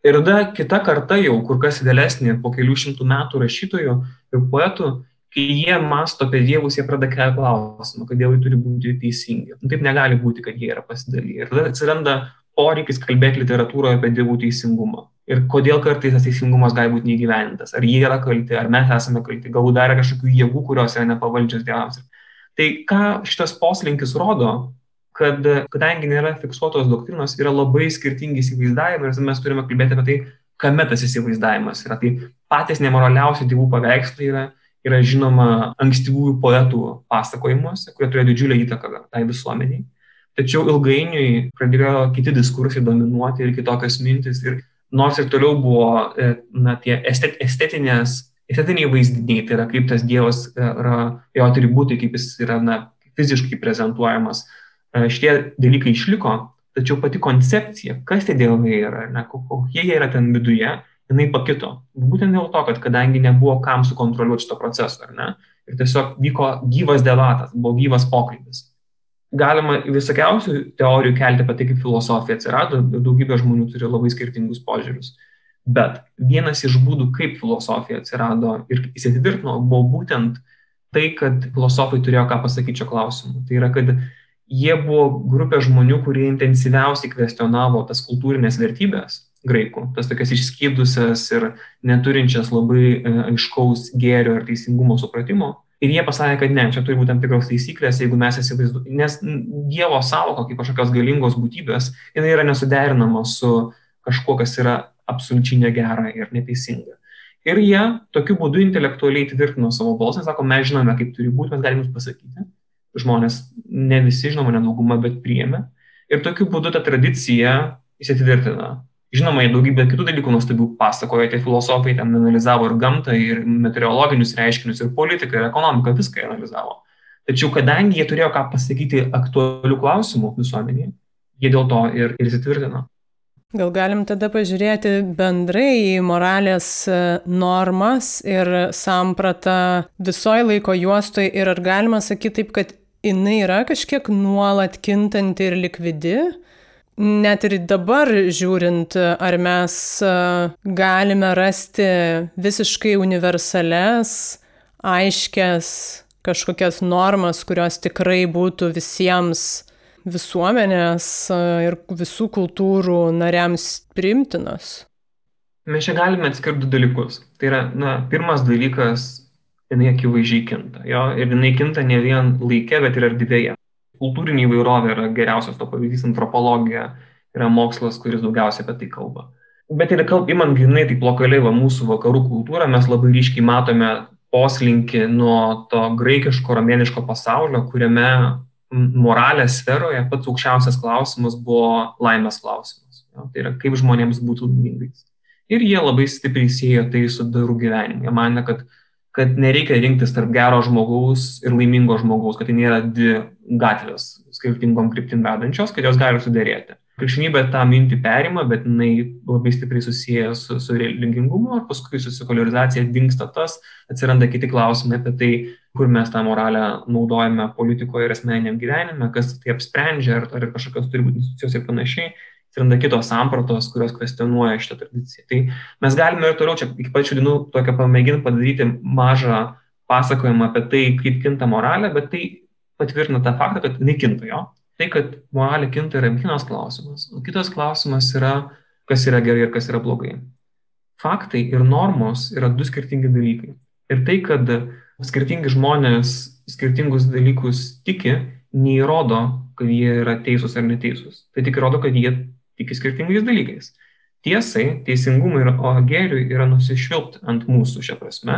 Ir tada kita karta jau, kur kas vėlesnė, po kelių šimtų metų rašytojų ir poetų, kai jie masto apie dievus, jie pradeda kelti klausimą, kad dievai turi būti teisingi. Nu, taip negali būti, kad jie yra pasidalyję. Ir tada atsiranda poreikis kalbėti literatūroje apie dievų teisingumą. Ir kodėl kartais tas teisingumas gali būti neįgyvendintas. Ar jie yra kalti, ar mes esame kalti, galbūt dar yra kažkokių jėgų, kurios yra nepavaldžios dievams. Tai ką šitas poslinkis rodo, kad kadangi nėra fiksuotos doktrinos, yra labai skirtingi įsivaizdavimai ir mes turime kalbėti apie tai, kame tas įsivaizdavimas yra. Tai patys nemoraliausi dievų paveikslai yra, yra žinoma ankstyvųjų poetų pasakojimuose, kurie turėjo didžiulę įtaką tai visuomeniai Tačiau ilgainiui pradėjo kiti diskursai dominuoti ir kitokios mintis. Ir nors ir toliau buvo e, na, tie estet, estetinės, estetiniai vaizdiniai, tai yra kaip tas Dievas e, yra, jo atributai, kaip jis yra na, fiziškai prezentuojamas, e, šitie dalykai išliko, tačiau pati koncepcija, kas tie dievai yra, ne, kokie jie yra ten viduje, jinai pakito. Būtent dėl to, kad kadangi nebuvo kam sukontroliuoti šito proceso, ar ne, ir tiesiog vyko gyvas debatas, buvo gyvas pokalbis galima visokiausių teorijų kelti apie tai, kaip filosofija atsirado, daugybė žmonių turi labai skirtingus požiūrius. Bet vienas iš būdų, kaip filosofija atsirado ir įsitvirtino, buvo būtent tai, kad filosofai turėjo ką pasakyti šio klausimu. Tai yra, kad jie buvo grupė žmonių, kurie intensyviausiai kvestionavo tas kultūrinės vertybės graikų, tas tokias išskydusias ir neturinčias labai e, aiškaus gėrio ir teisingumo supratimo Ir jie pasakė, kad ne, čia turi būti tam tikros taisyklės, jeigu mes įsivaizduojame, nes Dievo savoka kaip kažkokios galingos būtybės, jinai yra nesuderinama su kažkuo, kas yra absoliučiai negera ir neteisinga. Ir jie tokiu būdu intelektualiai tvirtino savo balsą, sako, mes žinome, kaip turi būti, mes galime jums pasakyti. Žmonės, ne visi, žinoma, nedauguma, bet priėmė. Ir tokiu būdu ta tradicija įsitvirtina. Žinoma, jie daugybę kitų dalykų nuostabių pasakojo, tie filosofai ten analizavo ir gamtą, ir meteorologinius reiškinius, ir politiką, ir ekonomiką, viską analizavo. Tačiau kadangi jie turėjo ką pasakyti aktualių klausimų visuomenėje, jie dėl to ir, ir įsitvirtino. Gal galim tada pažiūrėti bendrai į moralės e, normas ir sampratą visoje laiko juostoje ir ar galima sakyti taip, kad jinai yra kažkiek nuolat kintanti ir likvidi? Net ir dabar žiūrint, ar mes e, galime rasti visiškai universales, aiškias kažkokias normas, kurios tikrai būtų visiems visuomenės e, ir visų kultūrų nariams primtinos. Mes čia galime atskirti du dalykus. Tai yra, na, pirmas dalykas, jinai akivaizdžiai kinta. Jo, ir jinai kinta ne vien laike, bet ir erdvėje kultūrinė įvairovė yra geriausias to pavyzdys, antropologija yra mokslas, kuris daugiausiai apie tai kalba. Bet ir kalb, imant grinai taip lokaliai va, mūsų vakarų kultūrą, mes labai ryškiai matome poslinkį nuo to graikiško, romėniško pasaulio, kuriame moralės sferoje pats aukščiausias klausimas buvo laimės klausimas. Jo, tai yra, kaip žmonėms būtų laimingais. Ir jie labai stipriai siejo tai su darų gyvenimu. Jie mane, kad kad nereikia rinktis tarp gero žmogaus ir laimingo žmogaus, kad tai nėra dvi gatvės skirtingom kryptim vedančios, kad jos gali sudėrėti. Krikščionybė tą mintį perima, bet jinai labai stipriai susiję su, su religingumu, ir paskui su sekularizacija dinksta tas, atsiranda kiti klausimai apie tai, kur mes tą moralę naudojame politikoje ir asmeniniam gyvenime, kas tai apsprendžia, ar, ar kažkokios turi būti institucijos ir panašiai atsiranda kitos sampratos, kurios kvestionuoja šitą tradiciją. Tai mes galime ir toliau čia iki pačių dienų tokią pamėginti padaryti mažą pasakojimą apie tai, kaip kinta moralė, bet tai patvirtina tą faktą, kad nekinta jo. Tai, kad moralė kinta, yra vienas klausimas. O kitas klausimas yra, kas yra gerai ir kas yra blogai. Faktai ir normos yra du skirtingi dalykai. Ir tai, kad skirtingi žmonės skirtingus dalykus tiki, neįrodo, kad jie yra teisūs ar neteisūs. Tai tik rodo, kad jie tiki skirtingais dalykais. Tiesai, teisingumui ir o gėriui yra nusišvilpti ant mūsų šią prasme,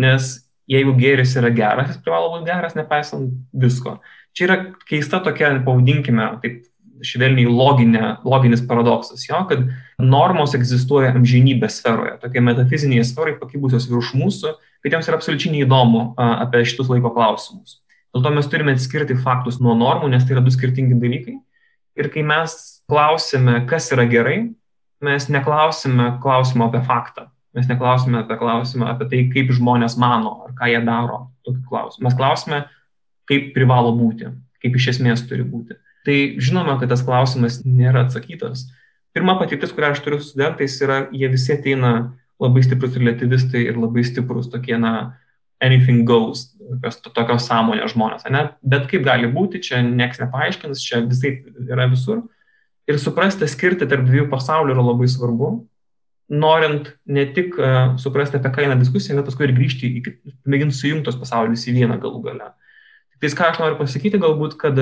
nes jeigu gėris yra geras, jis privalo būti geras, nepaisant visko. Čia yra keista tokia, pavadinkime, taip švelniai loginė, loginis paradoksas, jo, kad normos egzistuoja amžinybės sferoje, tokie metafizinėje sferoje pakibusios virš mūsų, kad jiems yra absoliučiai neįdomu apie šitus laiko klausimus. Dėl to mes turime atskirti faktus nuo normų, nes tai yra du skirtingi dalykai. Ir kai mes klausime, kas yra gerai, mes neklausime klausimo apie faktą. Mes neklausime apie klausimą apie tai, kaip žmonės mano ar ką jie daro. Mes klausime, kaip privalo būti, kaip iš esmės turi būti. Tai žinoma, kad tas klausimas nėra atsakytas. Pirma patirtis, kurią aš turiu su studentais, yra, jie visi ateina labai stiprus relativistai ir labai stiprus tokie, na, anything goes, tokios, tokios sąmonės žmonės. Ne? Bet kaip gali būti, čia nieks nepaaiškins, čia visai yra visur. Ir suprasti, skirti tarp dviejų pasaulių yra labai svarbu, norint ne tik uh, suprasti, apie ką eina diskusija, bet paskui ir grįžti mėginti sujungti tos pasaulius į vieną galų galę. Tai ką aš noriu pasakyti, galbūt, kad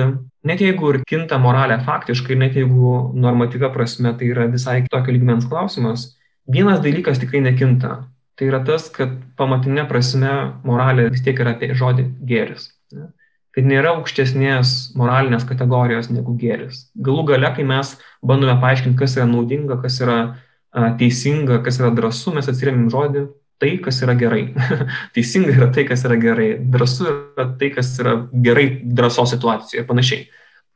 net jeigu ir kinta moralė faktiškai, net jeigu normatyvia prasme tai yra visai kitokio lygmens klausimas, vienas dalykas tikrai nekinta. Tai yra tas, kad pamatinė prasme moralė vis tiek yra apie žodį gėris. Ne? Kad nėra aukštesnės moralinės kategorijos negu gėris. Galų gale, kai mes bandome paaiškinti, kas yra naudinga, kas yra teisinga, kas yra drąsu, mes atsiriamim žodį tai, kas yra gerai. teisinga yra tai, kas yra gerai. Drąsu yra tai, kas yra gerai drąsos situacijoje ir panašiai.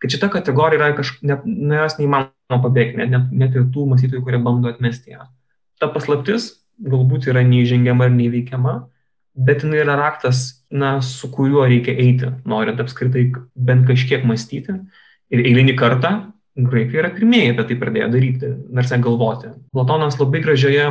Kad šita kategorija yra kažkaip, nuo jos neįmanoma pabėgti, net, net, net ir tų mąstytojų, kurie bando atmesti ją. Ta paslaptis galbūt yra neįžengiama ir neįveikiama, bet jinai yra raktas na, su kuriuo reikia eiti, norint apskritai bent kažkiek mąstyti. Ir eilinį kartą graikai yra pirmieji apie tai pradėjo daryti, nors negalvoti. Platonas labai gražioje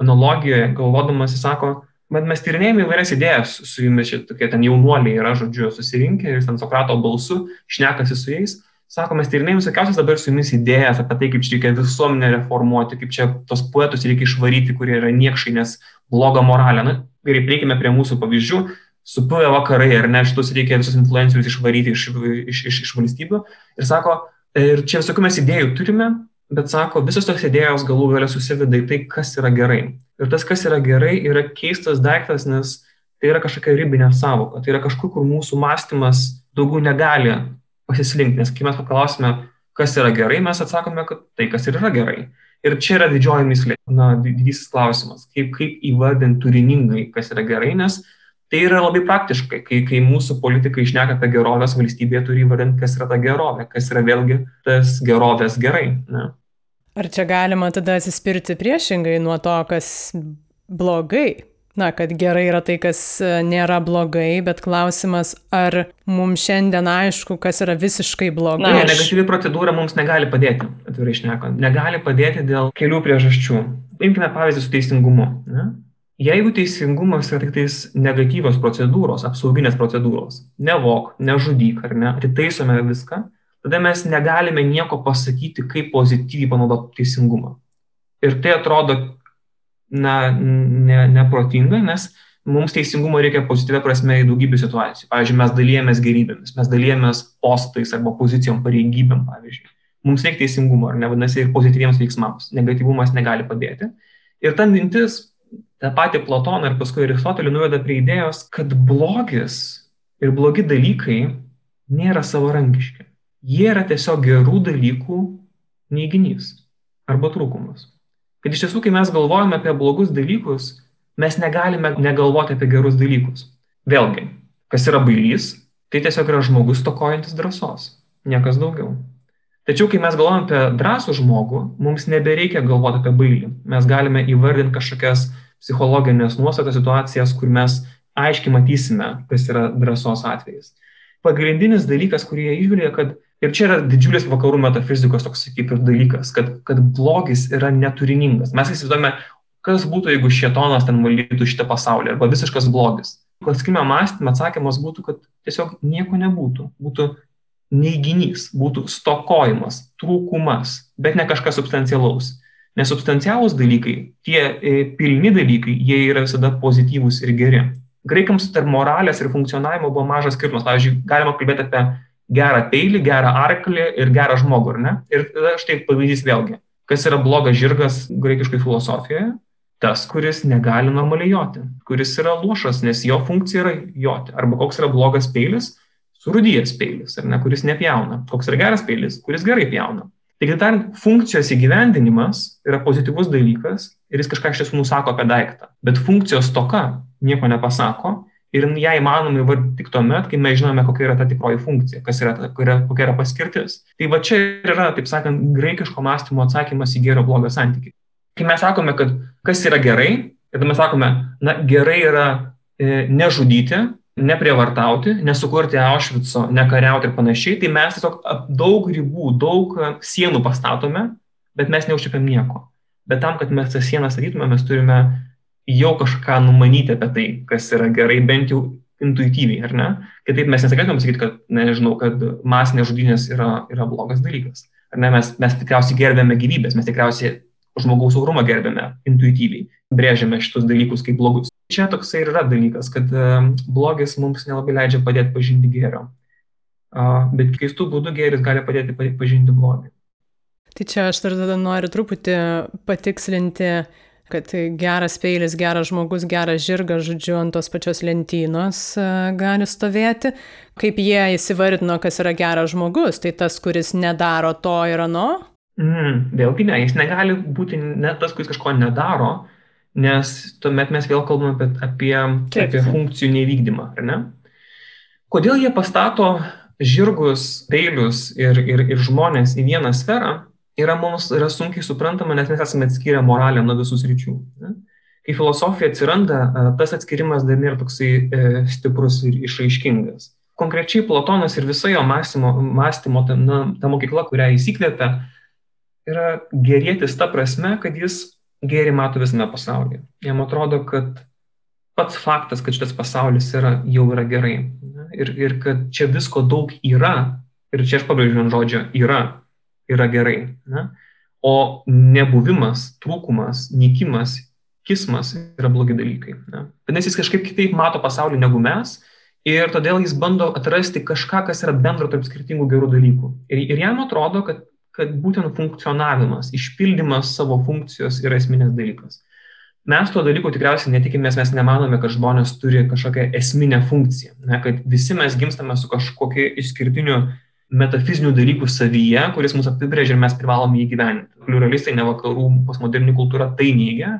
analogijoje, galvodamas, jis sako, bet mes tyrinėjame įvairias idėjas su jumis, čia tokie ten jaunuoliai yra, žodžiu, susirinkę ir ten Sokrato balsu, šnekasi su jais. Sako, mes tyrinėjame visokiausias dabar su jumis idėjas apie tai, kaip čia reikia visuomenę reformuoti, kaip čia tos poetus reikia išvaryti, kurie yra niekšai, nes bloga moralė. Na, gerai, prieikime prie mūsų pavyzdžių supuvę vakarai, ar ne, šitus reikia visus influencerius išvaryti iš, iš, iš, iš valstybių. Ir sako, ir čia visokių mes idėjų turime, bet sako, visos tos idėjos galų galia susiveda į tai, kas yra gerai. Ir tas, kas yra gerai, yra keistas daiktas, nes tai yra kažkokia ribinė savoka, tai yra kažkur, kur mūsų mąstymas daugiau negali pasislinkti, nes kai mes paklausime, kas yra gerai, mes atsakome, kad tai, kas ir yra gerai. Ir čia yra didžioji mislė, na, didysis klausimas, kaip, kaip įvardinti turiningai, kas yra gerai, nes Tai yra labai praktiškai, kai, kai mūsų politikai išneka apie gerovės valstybėje, turi įvardinti, kas yra ta gerovė, kas yra vėlgi tas gerovės gerai. Ne? Ar čia galima tada atsispirti priešingai nuo to, kas blogai? Na, kad gerai yra tai, kas e, nėra blogai, bet klausimas, ar mums šiandien aišku, kas yra visiškai blogai. Na, negatyvi procedūra mums negali padėti, atvirai išnekant. Negali padėti dėl kelių priežasčių. Imkime pavyzdį su teisingumu. Ne? Jeigu teisingumas yra tik tais negatyvios procedūros, apsauginės procedūros, nevok, nežudyk ar ne, atitaisome viską, tada mes negalime nieko pasakyti, kaip pozityviai panaudoti teisingumą. Ir tai atrodo na, ne, neprotinga, nes mums teisingumo reikia pozityvę prasme į daugybę situacijų. Pavyzdžiui, mes dalyjamės gerybėmis, mes dalyjamės postais arba pozicijom, pareigybėm, pavyzdžiui. Mums reikia teisingumo, ar ne, vadinasi, ir pozityviems veiksmams. Negatyvumas negali padėti. Ir ta mintis tą patį Platoną ir paskui Aristotelį nuveda prie idėjos, kad blogis ir blogi dalykai nėra savarankiški. Jie yra tiesiog gerų dalykų neiginys arba trūkumas. Kad iš tiesų, kai mes galvojame apie blogus dalykus, mes negalime negalvoti apie gerus dalykus. Vėlgi, kas yra bailys, tai tiesiog yra žmogus tokojantis drąsos, niekas daugiau. Tačiau, kai mes galvojame apie drąsų žmogų, mums nebereikia galvoti apie bailį. Mes galime įvardinti kažkokias psichologinės nuostatas situacijas, kur mes aiškiai matysime, kas yra drąsos atvejis. Pagrindinis dalykas, kurį jie išvelgia, kad ir čia yra didžiulis vakarų metafizikos toks kaip ir dalykas, kad, kad blogis yra neturiningas. Mes įsivaizduojame, kas būtų, jeigu šietonas ten valdytų šitą pasaulį, arba visiškas blogis. Klasikime mąstymą atsakymas būtų, kad tiesiog nieko nebūtų. Būtų neiginys, būtų stokojimas, trūkumas, bet ne kažkas substancialaus. Nes substancialūs dalykai, tie e, pilni dalykai, jie yra visada pozityvūs ir geri. Graikams tarp moralės ir funkcionavimo buvo mažas skirtumas. Pavyzdžiui, galima kalbėti apie gerą peilį, gerą arklį ir gerą žmogų, ar ne? Ir tada štai pavyzdys vėlgi. Kas yra blogas žirgas graikiškai filosofijoje? Tas, kuris negali normaliai joti, kuris yra luošas, nes jo funkcija yra joti. Arba koks yra blogas peilis? Surudijęs peilis, ar ne, kuris nepjauna. Koks yra geras peilis, kuris gerai pjauna. Taigi tariant, funkcijos įgyvendinimas yra pozityvus dalykas ir jis kažką iš tiesų nusako apie daiktą. Bet funkcijos toka nieko nepasako ir ją įmanoma įvardinti tik tuomet, kai mes žinome, kokia yra ta tikroji funkcija, yra, kokia, kokia yra paskirtis. Tai va čia ir yra, taip sakant, graikiško mąstymo atsakymas į gero blogą santykių. Kai mes sakome, kad kas yra gerai, tada mes sakome, na gerai yra e, nežudyti, neprievartauti, nesukurti Aušvico, nekariauti ir panašiai, tai mes tiesiog daug ribų, daug sienų pastatome, bet mes neužčiapiam nieko. Bet tam, kad mes tas sienas statytume, mes turime jau kažką numanyti apie tai, kas yra gerai, bent jau intuityviai, ar ne? Kitaip mes nesakytume sakyti, kad, nežinau, kad masinės žudynės yra, yra blogas dalykas. Ar ne, mes, mes tikriausiai gerbėme gyvybės, mes tikriausiai žmogaus orumą gerbėme intuityviai, brėžiame šitus dalykus kaip blogus čia toksai ir yra dalykas, kad blogis mums nelabai leidžia padėti pažinti gėrio. Bet keistų būdų gėris gali padėti pažinti blogį. Tai čia aš dar tada noriu truputį patikslinti kad geras peilis, geras žmogus, geras žirgas, žodžiu, ant tos pačios lentynos e, gali stovėti. Kaip jie įsivardino, kas yra geras žmogus, tai tas, kuris nedaro to ir ano? Mm, vėlgi ne, jis negali būti net tas, kuris kažko nedaro, nes tuomet mes vėl kalbame apie, apie, Taip. apie funkcijų nevykdymą, ar ne? Kodėl jie pastato žirgus, peilius ir, ir, ir žmonės į vieną sferą, yra mums yra sunkiai suprantama, nes mes esame atskyrę moralę nuo visų sričių. Kai filosofija atsiranda, tas atskirimas dar nėra toksai e, stiprus ir išaiškingas. Konkrečiai Platonas ir visa jo mąstymo, mąstymo ta, na, ta mokykla, kurią jis įkvėpia, yra gerėtis ta prasme, kad jis gėri mato visame pasaulyje. Jam atrodo, kad pats faktas, kad šitas pasaulis yra, jau yra gerai. Ir, ir kad čia visko daug yra, ir čia aš pabrėžiu ant žodžio yra, yra gerai. Ne? O nebuvimas, trūkumas, nykimas, kismas yra blogi dalykai. Vadinasi, jis kažkaip kitaip mato pasaulį negu mes ir todėl jis bando atrasti kažką, kas yra bendro tarp skirtingų gerų dalykų. Ir, ir jam atrodo, kad, kad būtent funkcionavimas, išpildymas savo funkcijos yra esminės dalykas. Mes to dalyko tikriausiai netikimės, mes nemanome, kad žmonės turi kažkokią esminę funkciją, ne, kad visi mes gimstame su kažkokiu išskirtiniu metafizinių dalykų savyje, kuris mus apibrėžia ir mes privalome jį gyventi. Pluralistai, ne vakarų, postmoderni kultūra tai neigia.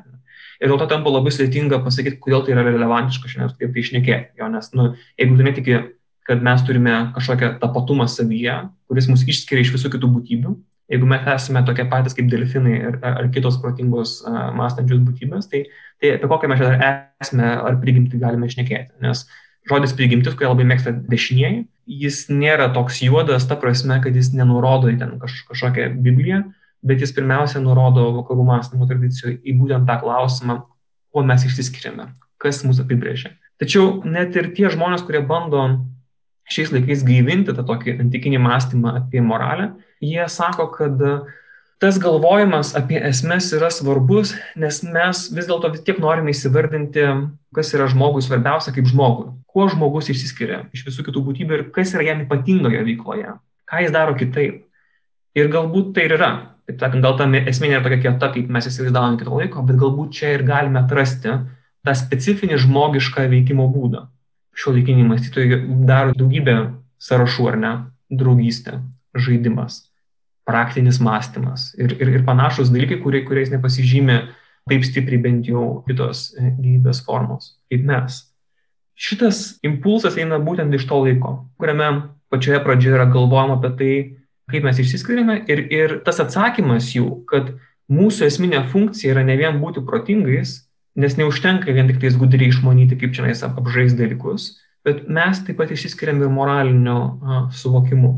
Ir dėl to tampa labai sudėtinga pasakyti, kodėl tai yra relevantiška šiandien kaip tai išnekėti. Nes, nu, jeigu tu netiki, kad mes turime kažkokią tapatumą savyje, kuris mus išskiria iš visų kitų būtybių, jeigu mes esame tokie patys kaip delfinai ar, ar kitos protingos uh, mąstančios būtybės, tai, tai apie kokią mes čia esame ar prigimti galime išnekėti. Nes žodis prigimtis, kurį labai mėgsta dešinieji, jis nėra toks juodas, ta prasme, kad jis nenurodo į ten kaž, kažkokią Bibliją, bet jis pirmiausia nurodo vakarų mąstymo tradicijų į būtent tą klausimą, kuo mes išsiskiriame, kas mus apibrėžia. Tačiau net ir tie žmonės, kurie bando šiais laikais gaivinti tą tokį antikinį mąstymą apie moralę, jie sako, kad tas galvojimas apie esmes yra svarbus, nes mes vis dėlto vis tiek norime įsivardinti, kas yra žmogui svarbiausia kaip žmogui kuo žmogus išsiskiria iš visų kitų būtybių ir kas yra jam ypatinga jo veikloje, ką jis daro kitaip. Ir galbūt tai ir yra. Taip sakant, gal ta esmė nėra tokia kieta, kaip mes įsivaizdavome kito laiko, bet galbūt čia ir galime atrasti tą specifinį žmogišką veikimo būdą. Šio laikiniai mąstytojai daro daugybę sąrašų, ar ne? Draugystė, žaidimas, praktinis mąstymas ir, ir, ir panašus dalykai, kurie, kuriais nepasižymė taip stipriai bent jau kitos gyvybės formos, kaip mes šitas impulsas eina būtent iš to laiko, kuriame pačioje pradžioje yra galvojama apie tai, kaip mes išsiskiriame ir, ir tas atsakymas jų, kad mūsų esminė funkcija yra ne vien būti protingais, nes neužtenka vien tik tais gudriai išmanyti, kaip čia apžais dalykus, bet mes taip pat išsiskiriam ir moralinio a, suvokimu.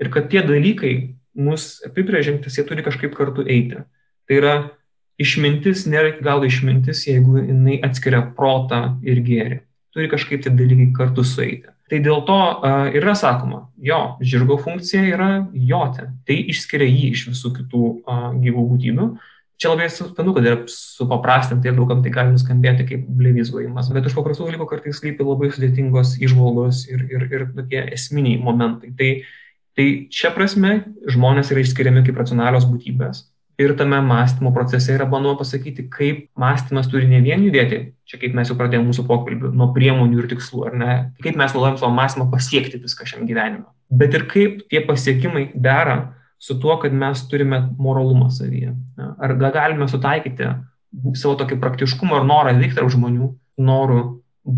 Ir kad tie dalykai mus apibrėžiantis, jie turi kažkaip kartu eiti. Tai yra išmintis nėra iki galo išmintis, jeigu jinai atskiria protą ir gėrį turi kažkaip tie dalykai kartu sueiti. Tai dėl to uh, yra sakoma, jo, žirgo funkcija yra joti. Tai išskiria jį iš visų kitų uh, gyvų būtybių. Čia labai suprantu, kad yra supaprastinti ir daugam tai gali nuskambėti kaip blevizgojimas, bet už paprastų dalykų kartais slypi labai sudėtingos išvalgos ir, ir, ir tokie esminiai momentai. Tai, tai čia prasme žmonės yra išskiriami kaip racionalios būtybės, ir tame mąstymo procese yra bandoma pasakyti, kaip mąstymas turi ne vien judėti, čia kaip mes jau pradėjome mūsų pokalbį, nuo priemonių ir tikslų, ar ne, kaip mes naudojam savo mąstymą pasiekti viską šiam gyvenime, bet ir kaip tie pasiekimai dera su tuo, kad mes turime moralumą savyje. Ar galime sutaikyti savo tokį praktiškumą ar norą veikti tarp žmonių, norų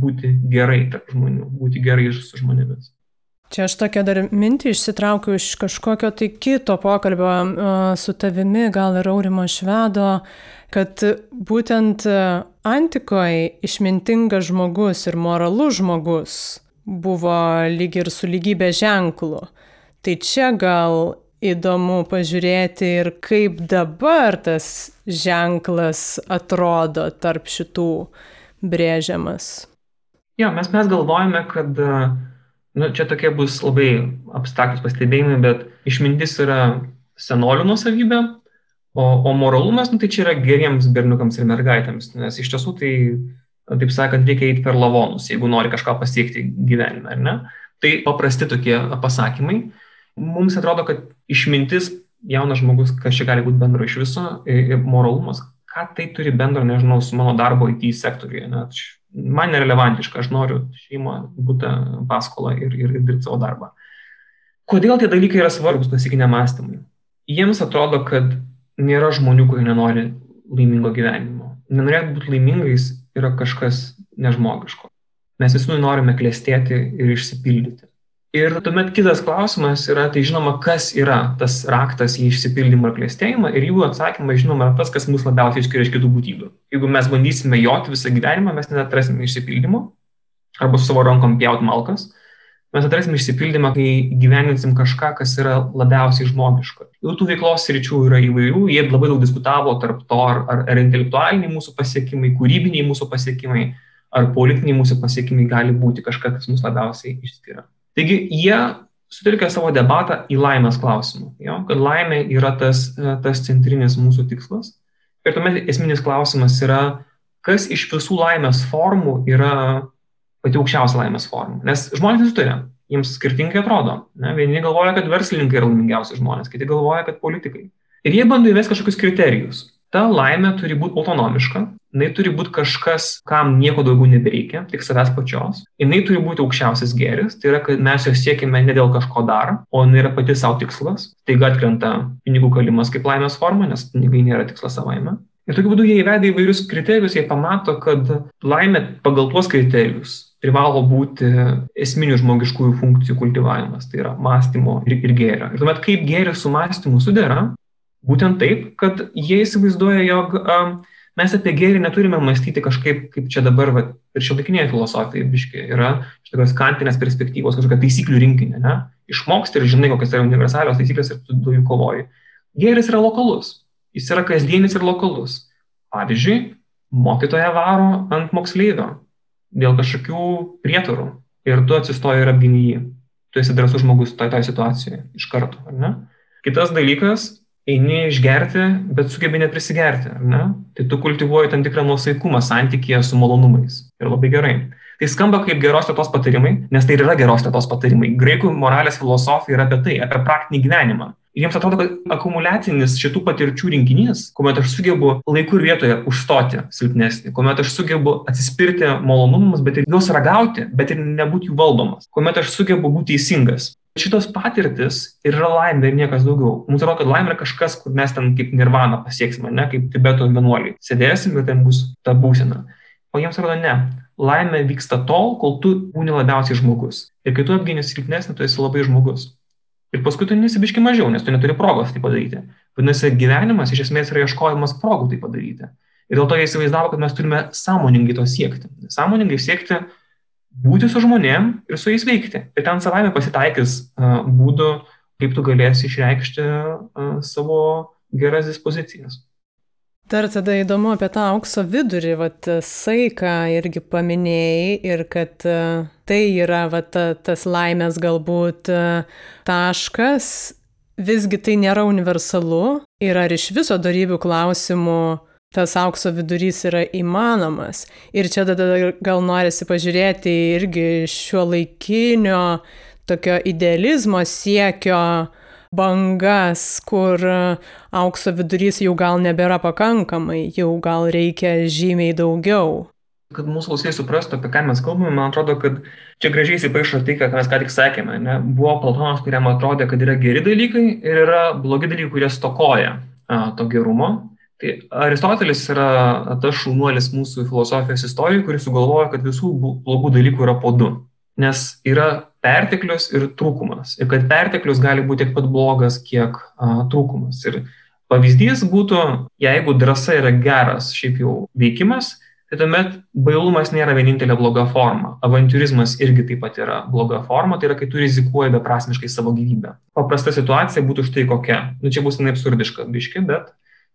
būti gerai tarp žmonių, būti gerai su žmonėmis. Čia aš tokią dar mintį išsitraukiu iš kažkokio tai kito pokalbio su tavimi, gal ir Aurimo Švedo, kad būtent antikoje išmintingas žmogus ir moralus žmogus buvo lyg ir su lygybė ženklu. Tai čia gal įdomu pažiūrėti ir kaip dabar tas ženklas atrodo tarp šitų brėžiamas. Jo, mes, mes galvojame, kad uh nu, čia tokie bus labai abstraktus pastebėjimai, bet išmintis yra senolių nusavybė, o, o moralumas, nu, tai čia yra geriems berniukams ir mergaitėms, nes iš tiesų tai, taip sakant, reikia eiti per lavonus, jeigu nori kažką pasiekti gyvenime, ar ne? Tai paprasti tokie pasakymai. Mums atrodo, kad išmintis, jaunas žmogus, kas čia gali būti bendro iš viso, moralumas, ką tai turi bendro, nežinau, su mano darbo IT sektoriuje. Ne? Man nerelevantiška, aš noriu šeimą, būtą paskolą ir, ir, ir dirbti savo darbą. Kodėl tie dalykai yra svarbus klasikiniam mąstymui? Jiems atrodo, kad nėra žmonių, kurie nenori laimingo gyvenimo. Nenorėti būti laimingais yra kažkas nežmogiško. Mes visi norime klėstėti ir išsipildyti. Ir tuomet kitas klausimas yra, tai žinoma, kas yra tas raktas į išsipildymą ir klėstėjimą. Ir jų atsakymas, žinoma, yra tas, kas mus labiausiai išskiria iš kitų būtybių. Jeigu mes bandysime joti visą gyvenimą, mes neatrasime išsipildymo arba su savo rankom pjaut malkas. Mes atrasim išsipildymą, kai gyveninsim kažką, kas yra labiausiai žmogiška. Jau tų veiklos ryčių yra įvairių, jie labai daug diskutavo tarp to, ar, ar, ar intelektualiniai mūsų pasiekimai, kūrybiniai mūsų pasiekimai, ar politiniai mūsų pasiekimai gali būti kažkas, kas mus labiausiai išskiria. Taigi jie sutelkia savo debatą į laimės klausimą, jo, kad laimė yra tas, e, tas centrinis mūsų tikslas. Ir tuomet esminis klausimas yra, kas iš visų laimės formų yra pati aukščiausia laimės forma. Nes žmonės nesuturi, jiems skirtingai atrodo. Ne? Vieni galvoja, kad verslininkai yra laimingiausi žmonės, kiti galvoja, kad politikai. Ir jie bando įvesti kažkokius kriterijus ta laimė turi būti autonomiška, jinai turi būti kažkas, kam nieko daugiau nebereikia, tik savęs pačios. Jinai turi būti aukščiausias gėris, tai yra, kad mes jos siekime ne dėl kažko dar, o jinai yra pati savo tikslas. Taiga atkrenta pinigų kalimas kaip laimės forma, nes pinigai nėra tikslas savaime. Ir tokiu būdu jie įvedė įvairius kriterijus, jie pamato, kad laimė pagal tuos kriterijus privalo būti esminių žmogiškųjų funkcijų kultivavimas, tai yra mąstymo ir, ir gėrio. Ir tuomet kaip gėris su mąstymu sudėra, Būtent taip, kad jie įsivaizduoja, jog um, mes apie gėrį neturime mąstyti kažkaip, kaip čia dabar, va, ir šiolaikinėje filosofijoje biški yra iš tokios kantinės perspektyvos, kažkokia taisyklių rinkinė, ne? Išmoksti ir žinai, kokios yra universalios taisyklės ir tu du jų kovoji. Gėris yra lokalus, jis yra kasdienis ir lokalus. Pavyzdžiui, mokytoja varo ant moksleivio dėl kažkokių prietarų ir tu atsistoji ir apgini jį. Tu esi drąsus žmogus toje toj situacijoje iš karto, ar ne? Kitas dalykas, eini išgerti, bet sugebi neprisigerti, ar ne? Tai tu kultivuoji tam tikrą nuosaikumą santykėje su malonumais. Ir labai gerai. Tai skamba kaip geros tėtos patarimai, nes tai ir yra geros tėtos patarimai. Graikų moralės filosofija yra apie tai, apie praktinį gyvenimą. Ir jiems atrodo, kad akumuliacinis šitų patirčių rinkinys, kuomet aš sugebu laiku ir vietoje užstoti silpnesnį, kuomet aš sugebu atsispirti malonumams, bet ir juos ragauti, bet ir nebūti jų valdomas, kuomet aš sugebu būti teisingas, Šitos patirtis ir yra laimė ir niekas daugiau. Mums atrodo, kad laimė yra kažkas, kur mes ten kaip nirvana pasieksime, ne kaip Tibeto vienuoliai. Sėdėsim ir ten bus ta būsena. O jiems atrodo, ne. Laimė vyksta tol, kol tu būni labiausiai žmogus. Ir kai tu apgini silpnesnį, tu esi labai žmogus. Ir paskui tu nesibiški mažiau, nes tu neturi progos tai padaryti. Vadinasi, gyvenimas iš esmės yra ieškojimas progų tai padaryti. Ir dėl to jie įsivaizdavo, kad mes turime sąmoningai to siekti. Sąmoningai siekti būti su žmonėm ir su jais veikti. Ir ten savame pasitaikys būdų, kaip tu galėsi išreikšti savo geras dispozicijas. Dar tada įdomu apie tą aukso vidurį, vat saiką irgi paminėjai ir kad tai yra vat, tas laimės galbūt taškas, visgi tai nėra universalu ir ar iš viso darybių klausimų tas aukso vidurys yra įmanomas. Ir čia tada gal norisi pažiūrėti irgi šio laikinio tokio idealizmo siekio bangas, kur aukso vidurys jau gal nebėra pakankamai, jau gal reikia žymiai daugiau. Kad mūsų klausytojai suprastų, apie ką mes kalbame, man atrodo, kad čia gražiai įsipaišo tai, ką mes ką tik sakėme. Ne? Buvo Platonas, kuriam atrodė, kad yra geri dalykai ir yra blogi dalykai, kurie stokoja a, to gerumo. Tai Aristotelis yra tas šaunuolis mūsų filosofijos istorijai, kuris sugalvoja, kad visų blogų dalykų yra po du. Nes yra perteklius ir trūkumas. Ir kad perteklius gali būti tiek pat blogas, kiek a, trūkumas. Ir pavyzdys būtų, jeigu drąsa yra geras šiaip jau veikimas, tai tuomet bailumas nėra vienintelė bloga forma. Avantūrizmas irgi taip pat yra bloga forma, tai yra, kai tu rizikuoji beprasmiškai savo gyvybę. Paprasta situacija būtų štai kokia. Nu, čia bus neabsurdiška, biški, bet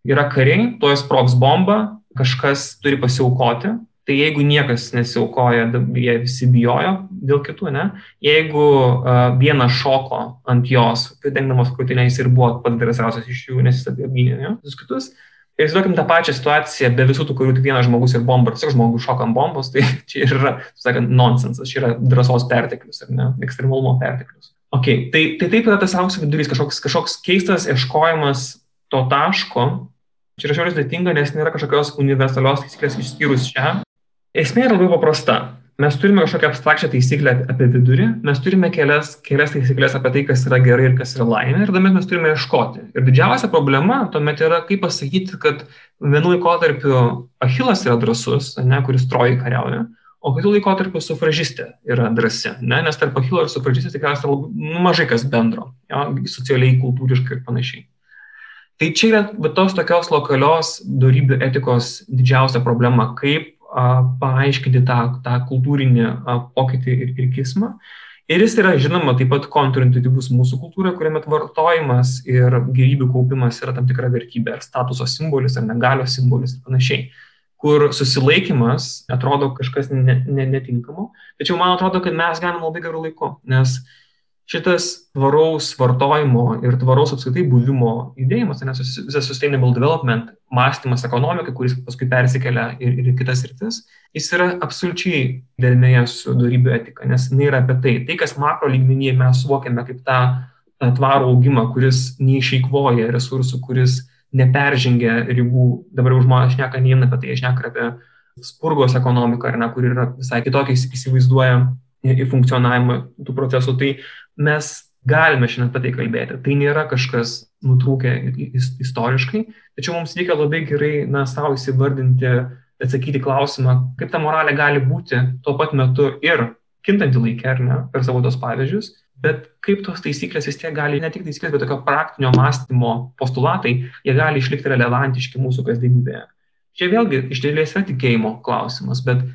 yra kariai, tuoj sprogs bomba, kažkas turi pasiaukoti. Tai jeigu niekas nesiaukoja, jie visi bijojo dėl kitų, ne? Jeigu uh, vienas šoko ant jos, dengdamas krūtinę, jis ir buvo pats drąsiausias iš jų, nes jis apgynė visus kitus. Ir įsivaizduokim tą pačią situaciją, be visų tų karių tik vienas žmogus ir bomba, tiesiog žmogus šoka ant bombos, tai čia yra, sakant, nonsensas, čia yra drąsos perteklius, ar ne, ekstremalumo perteklius. Okay, tai, tai taip yra tas aukso vidurys, kažkoks, kažkoks keistas ieškojimas to taško, Čia yra šiaurės dėtinga, nes nėra kažkokios universalios taisyklės išskyrus šią. Esmė yra labai paprasta mes turime kažkokią abstrakčią taisyklę apie vidurį, mes turime kelias, kelias taisyklės apie tai, kas yra gerai ir kas yra laimė, ir tuomet mes turime ieškoti. Ir didžiausia problema tuomet yra, kaip pasakyti, kad vienu laikotarpiu Achilas yra drasus, ne, kuris troji kariauja, o kitų laikotarpiu sufražistė yra drasi, ne, nes tarp Achilo ir sufražistės tikriausiai nu, mažai kas bendro, jo, socialiai, kultūriškai ir panašiai. Tai čia yra tos tokios lokalios darybių etikos didžiausia problema, kaip paaiškinti tą, tą kultūrinį pokytį ir, ir kismą. Ir jis yra, žinoma, taip pat kontrintuityvus mūsų kultūroje, kuriame vartojimas ir gyrybių kaupimas yra tam tikra vertybė, ar statuso simbolis, ar negalios simbolis ir panašiai kur susilaikimas atrodo kažkas ne, ne, netinkamo. Tačiau man atrodo, kad mes galime labai gerų laiku, nes uh, šitas tvaraus vartojimo ir tvaraus apskritai buvimo judėjimas, nes visas sustainable development mąstymas ekonomikai, kuris paskui persikelia ir, ir kitas rytis, jis yra absoliučiai dėlmėje su darybių etika, nes jinai yra apie tai. Tai, kas makro lygmenyje mes suvokiame kaip tą tvarų augimą, kuris neišeikvoja resursų, kuris neperžengia ribų. Dabar jau žmonės šneka ne vien apie tai, jie šneka apie spurgos ekonomiką, ne, kur yra visai kitokiai įsivaizduoja į funkcionavimą tų procesų. Tai mes galime šiandien apie tai kalbėti. Tai nėra kažkas nutrūkę istoriškai, tačiau mums reikia labai gerai, na, savo įsivardinti, atsakyti klausimą, kaip ta moralė gali būti tuo pat metu ir kintanti laikė, ar ne, per savo tos pavyzdžius, bet kaip tos taisyklės vis tiek gali, ne tik taisyklės, bet tokio praktinio mąstymo postulatai, jie gali išlikti relevantiški mūsų kasdienybėje. Čia vėlgi iš dėlės yra tikėjimo klausimas, bet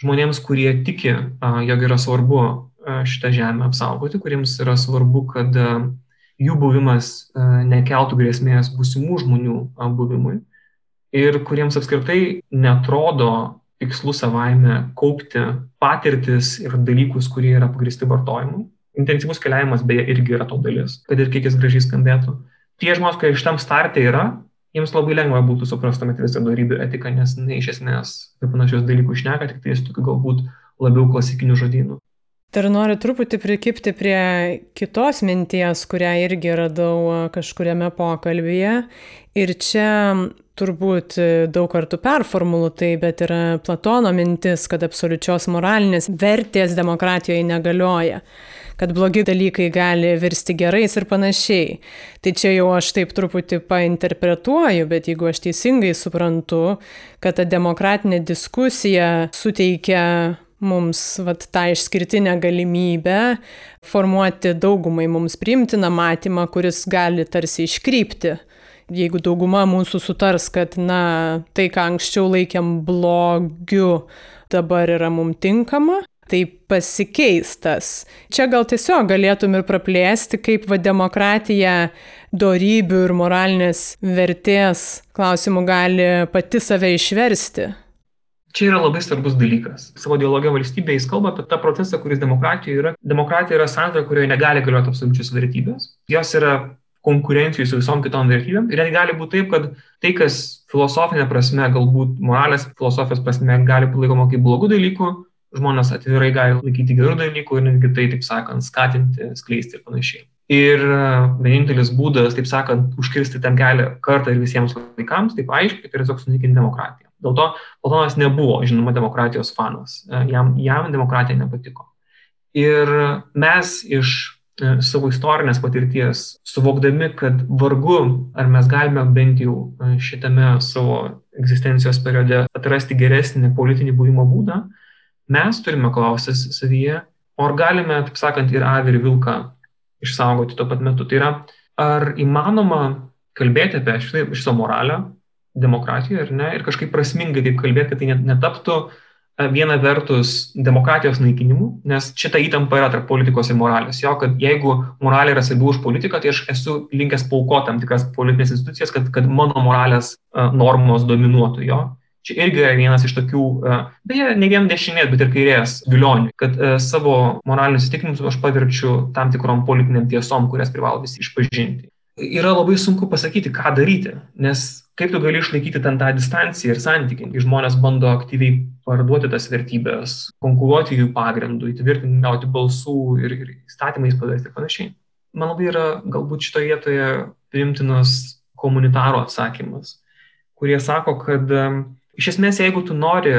žmonėms, kurie tiki, jog yra svarbu šitą žemę apsaugoti, kuriems yra svarbu, kad jų buvimas nekeltų grėsmės būsimų žmonių buvimui ir kuriems apskritai netrodo tikslu savaime kaupti patirtis ir dalykus, kurie yra pagristi vartojimu. Intensyvus keliavimas beje irgi yra to dalis, kad ir kiek jis gražiai skambėtų. Tie žmonės, kurie iš tam startė yra, jiems labai lengva būtų suprastumėti visą darybių etiką, nes ne iš esmės apie panašius dalykus šneka, tik tai su tokiu galbūt labiau klasikiniu žodynu. Dar noriu truputį prikipti prie kitos minties, kurią irgi radau kažkuriame pokalbėje. Ir čia turbūt daug kartų performuluotai, bet yra Platono mintis, kad absoliučios moralinės vertės demokratijoje negalioja kad blogi dalykai gali virsti gerais ir panašiai. Tai čia jau aš taip truputį painterpretuoju, bet jeigu aš teisingai suprantu, kad ta demokratinė diskusija suteikia mums vat, tą išskirtinę galimybę formuoti daugumai mums priimtiną matymą, kuris gali tarsi iškrypti. Jeigu dauguma mūsų sutars, kad, na, tai, ką anksčiau laikėm blogiu, dabar yra mums tinkama, tai pasikeistas. Čia gal tiesiog galėtum ir praplėsti, kaip va demokratija dorybių ir moralinės vertės klausimų gali pati save išversti. Čia yra labai svarbus dalykas. Savo dialogė valstybėje jis kalba apie tą procesą, kuris demokratijoje yra. Demokratija yra santara, kurioje negali galioti absoliučios vertybės. Jos yra konkurencijų su visom kitom vertybėm. Ir net gali būti taip, kad tai, kas filosofinė prasme, galbūt moralės filosofijos prasme gali būti laikoma kaip blogų dalykų, žmonės atvirai gali laikyti gerų dalykų ir netgi tai, taip sakant, skatinti, skleisti ir panašiai. Ir e, vienintelis būdas, taip sakant, užkirsti tam kelią kartą ir visiems laikams, taip aiškiai, tai tiesiog sunaikinti demokratiją. Dėl to Platonas nebuvo, žinoma, demokratijos fanas. E, jam, jam demokratija nepatiko. Ir mes iš e, savo istorinės patirties, suvokdami, kad vargu ar mes galime bent jau šitame savo egzistencijos periode atrasti geresnį politinį buvimo būdą, mes turime klaustis savyje, o ar galime, taip sakant, ir avį ir vilką išsaugoti tuo pat metu. Tai yra, ar įmanoma kalbėti apie šitą, šitą moralę, demokratijoje, ar ne, ir kažkaip prasmingai taip kalbėti, kad tai netaptų e, viena vertus demokratijos naikinimu, nes šita įtampa yra tarp politikos ir moralės. Jo, kad jeigu moralė yra svarbi už politiką, tai aš esu linkęs paukoti tam tikras politinės institucijas, kad, kad mano moralės normos dominuotų jo. Čia irgi yra vienas iš tokių, uh, beje, ne vien dešinės, bet ir kairės vilionių, kad uh, savo moralinius įsitikinimus aš pavirčiu tam tikrom politiniam tiesom, kurias privalo visi išpažinti. Yra labai sunku pasakyti, ką daryti, nes kaip tu gali išlaikyti ten tą distanciją ir santykį, kai žmonės bando aktyviai parduoti tas vertybės, konkuruoti jų pagrindų, įtvirtinti, gauti balsų ir, ir įstatymais padaryti ir panašiai. Man labai yra galbūt šitoje vietoje priimtinas komunitaro atsakymas. kurie sako, kad iš esmės, jeigu tu nori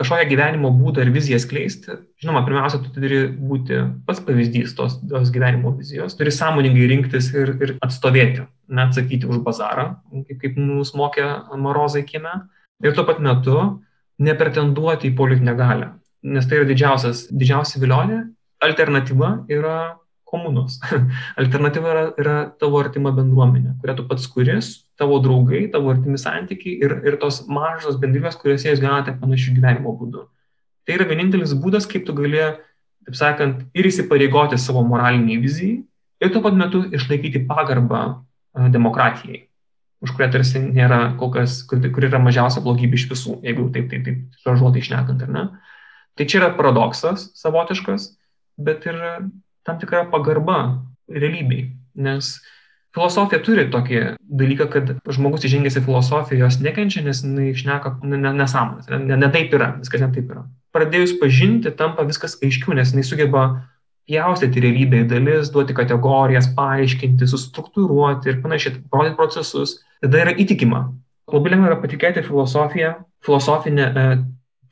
kažkokią gyvenimo būdą ir viziją skleisti, žinoma, pirmiausia, tu turi būti pats pavyzdys tos, tos gyvenimo vizijos, turi sąmoningai rinktis ir, ir atstovėti, neatsakyti už bazarą, kaip, kaip mus mokė Morozai kieme, ir tuo pat metu nepretenduoti į politinę galę, nes tai yra didžiausias, didžiausia vilionė, alternatyva yra komunos. Alternatyva yra, yra tavo artima bendruomenė, kurią tu pats kuris, tavo draugai, tavo artimi santykiai ir, ir tos mažos bendrybės, kuriuose jūs gyvenate panašių gyvenimo būdų. Tai yra vienintelis būdas, kaip tu gali, taip sakant, ir įsipareigoti savo moraliniai vizijai ir tuo pat metu išlaikyti pagarbą demokratijai, už kurią tarsi nėra kol kas, kur, kur yra mažiausia blogybė iš visų, jeigu taip, taip, taip, šaržuotai išnekant, ar ne? Tai čia yra paradoksas savotiškas, bet ir tam tikra pagarba realybei. Nes filosofija turi tokį dalyką, kad žmogus įžengęs į filosofiją jos nekenčia, nes jis išneka nesąmonės. Ne, ne, ne taip yra, viskas ne taip yra. Pradėjus pažinti, tampa viskas aiškiau, nes jis sugeba pjaustyti realybę į dalis, duoti kategorijas, paaiškinti, sustruktūruoti ir panašiai, parodyti procesus. Tada yra įtikima. Labai lengva yra patikėti filosofiją, filosofinė, e,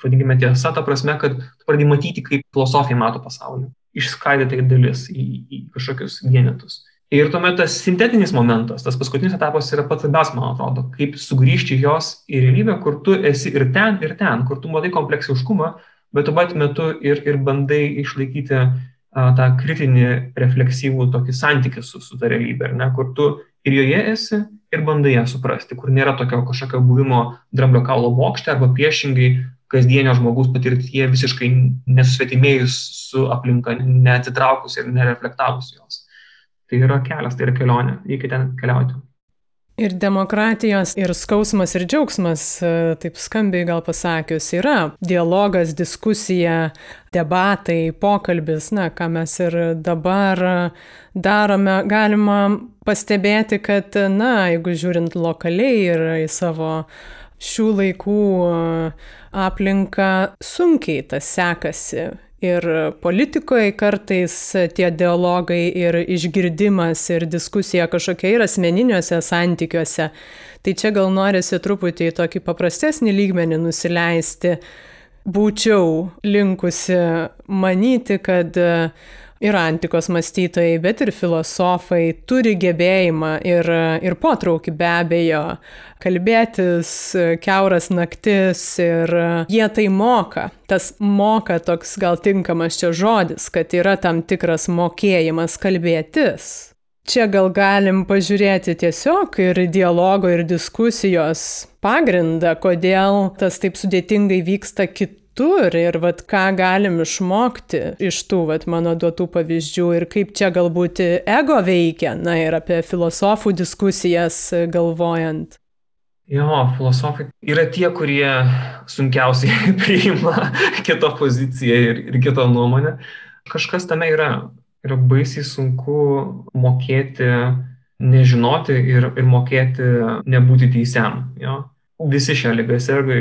vadinkime tiesa, ta prasme, kad pradėjai matyti, kaip filosofija mato pasaulį išskaidyti dalis į, į kažkokius vienetus. Ir tuomet tas sintetinis momentas, tas paskutinis etapas yra pats labiausias, man atrodo, kaip sugrįžti jos į realybę, kur tu esi ir ten, ir ten, kur tu matai kompleksiškumą, bet tuo pat metu ir, ir bandai išlaikyti a, tą kritinį, refleksyvų tokį santykį su, su ta realybė, ne, kur tu ir joje esi, ir bandai ją suprasti, kur nėra tokio kažkokio buvimo dramblio kaulo bokšte arba priešingai kasdienio žmogaus patirtyje visiškai nesusvetimėjus su aplinka, neatsitraukus ir nereflektavus jos. Tai yra kelias, tai yra kelionė, reikia ten keliauti. Ir demokratijos, ir skausmas, ir džiaugsmas, e, taip skambiai gal pasakius, yra dialogas, diskusija, debatai, pokalbis, na, ką mes ir dabar darome, galima pastebėti, kad, na, jeigu žiūrint lokaliai ir į savo šių laikų aplinką sunkiai tas sekasi. Ir politikoje kartais tie dialogai ir išgirdimas ir diskusija kažkokia ir asmeniniuose santykiuose. Tai čia gal norisi truputį į tokį paprastesnį lygmenį nusileisti. Būčiau linkusi manyti, kad ir antikos mąstytojai, bet ir filosofai turi gebėjimą ir, ir potraukį be abejo kalbėtis keuras naktis ir jie tai moka. Tas moka toks gal tinkamas čia žodis, kad yra tam tikras mokėjimas kalbėtis. Čia gal galim pažiūrėti tiesiog ir dialogo ir diskusijos pagrindą, kodėl tas taip sudėtingai vyksta kitur kitur ir vat, ką galim išmokti iš tų vat, mano duotų pavyzdžių ir kaip čia galbūt ego veikia, na ir apie filosofų diskusijas galvojant. Jo, filosofai yra tie, kurie sunkiausiai priima kito poziciją ir, ir kito nuomonę. Kažkas tame yra. Yra baisiai sunku mokėti nežinoti ir, ir mokėti nebūti teisiam. Jo? Visi šią lygą serga,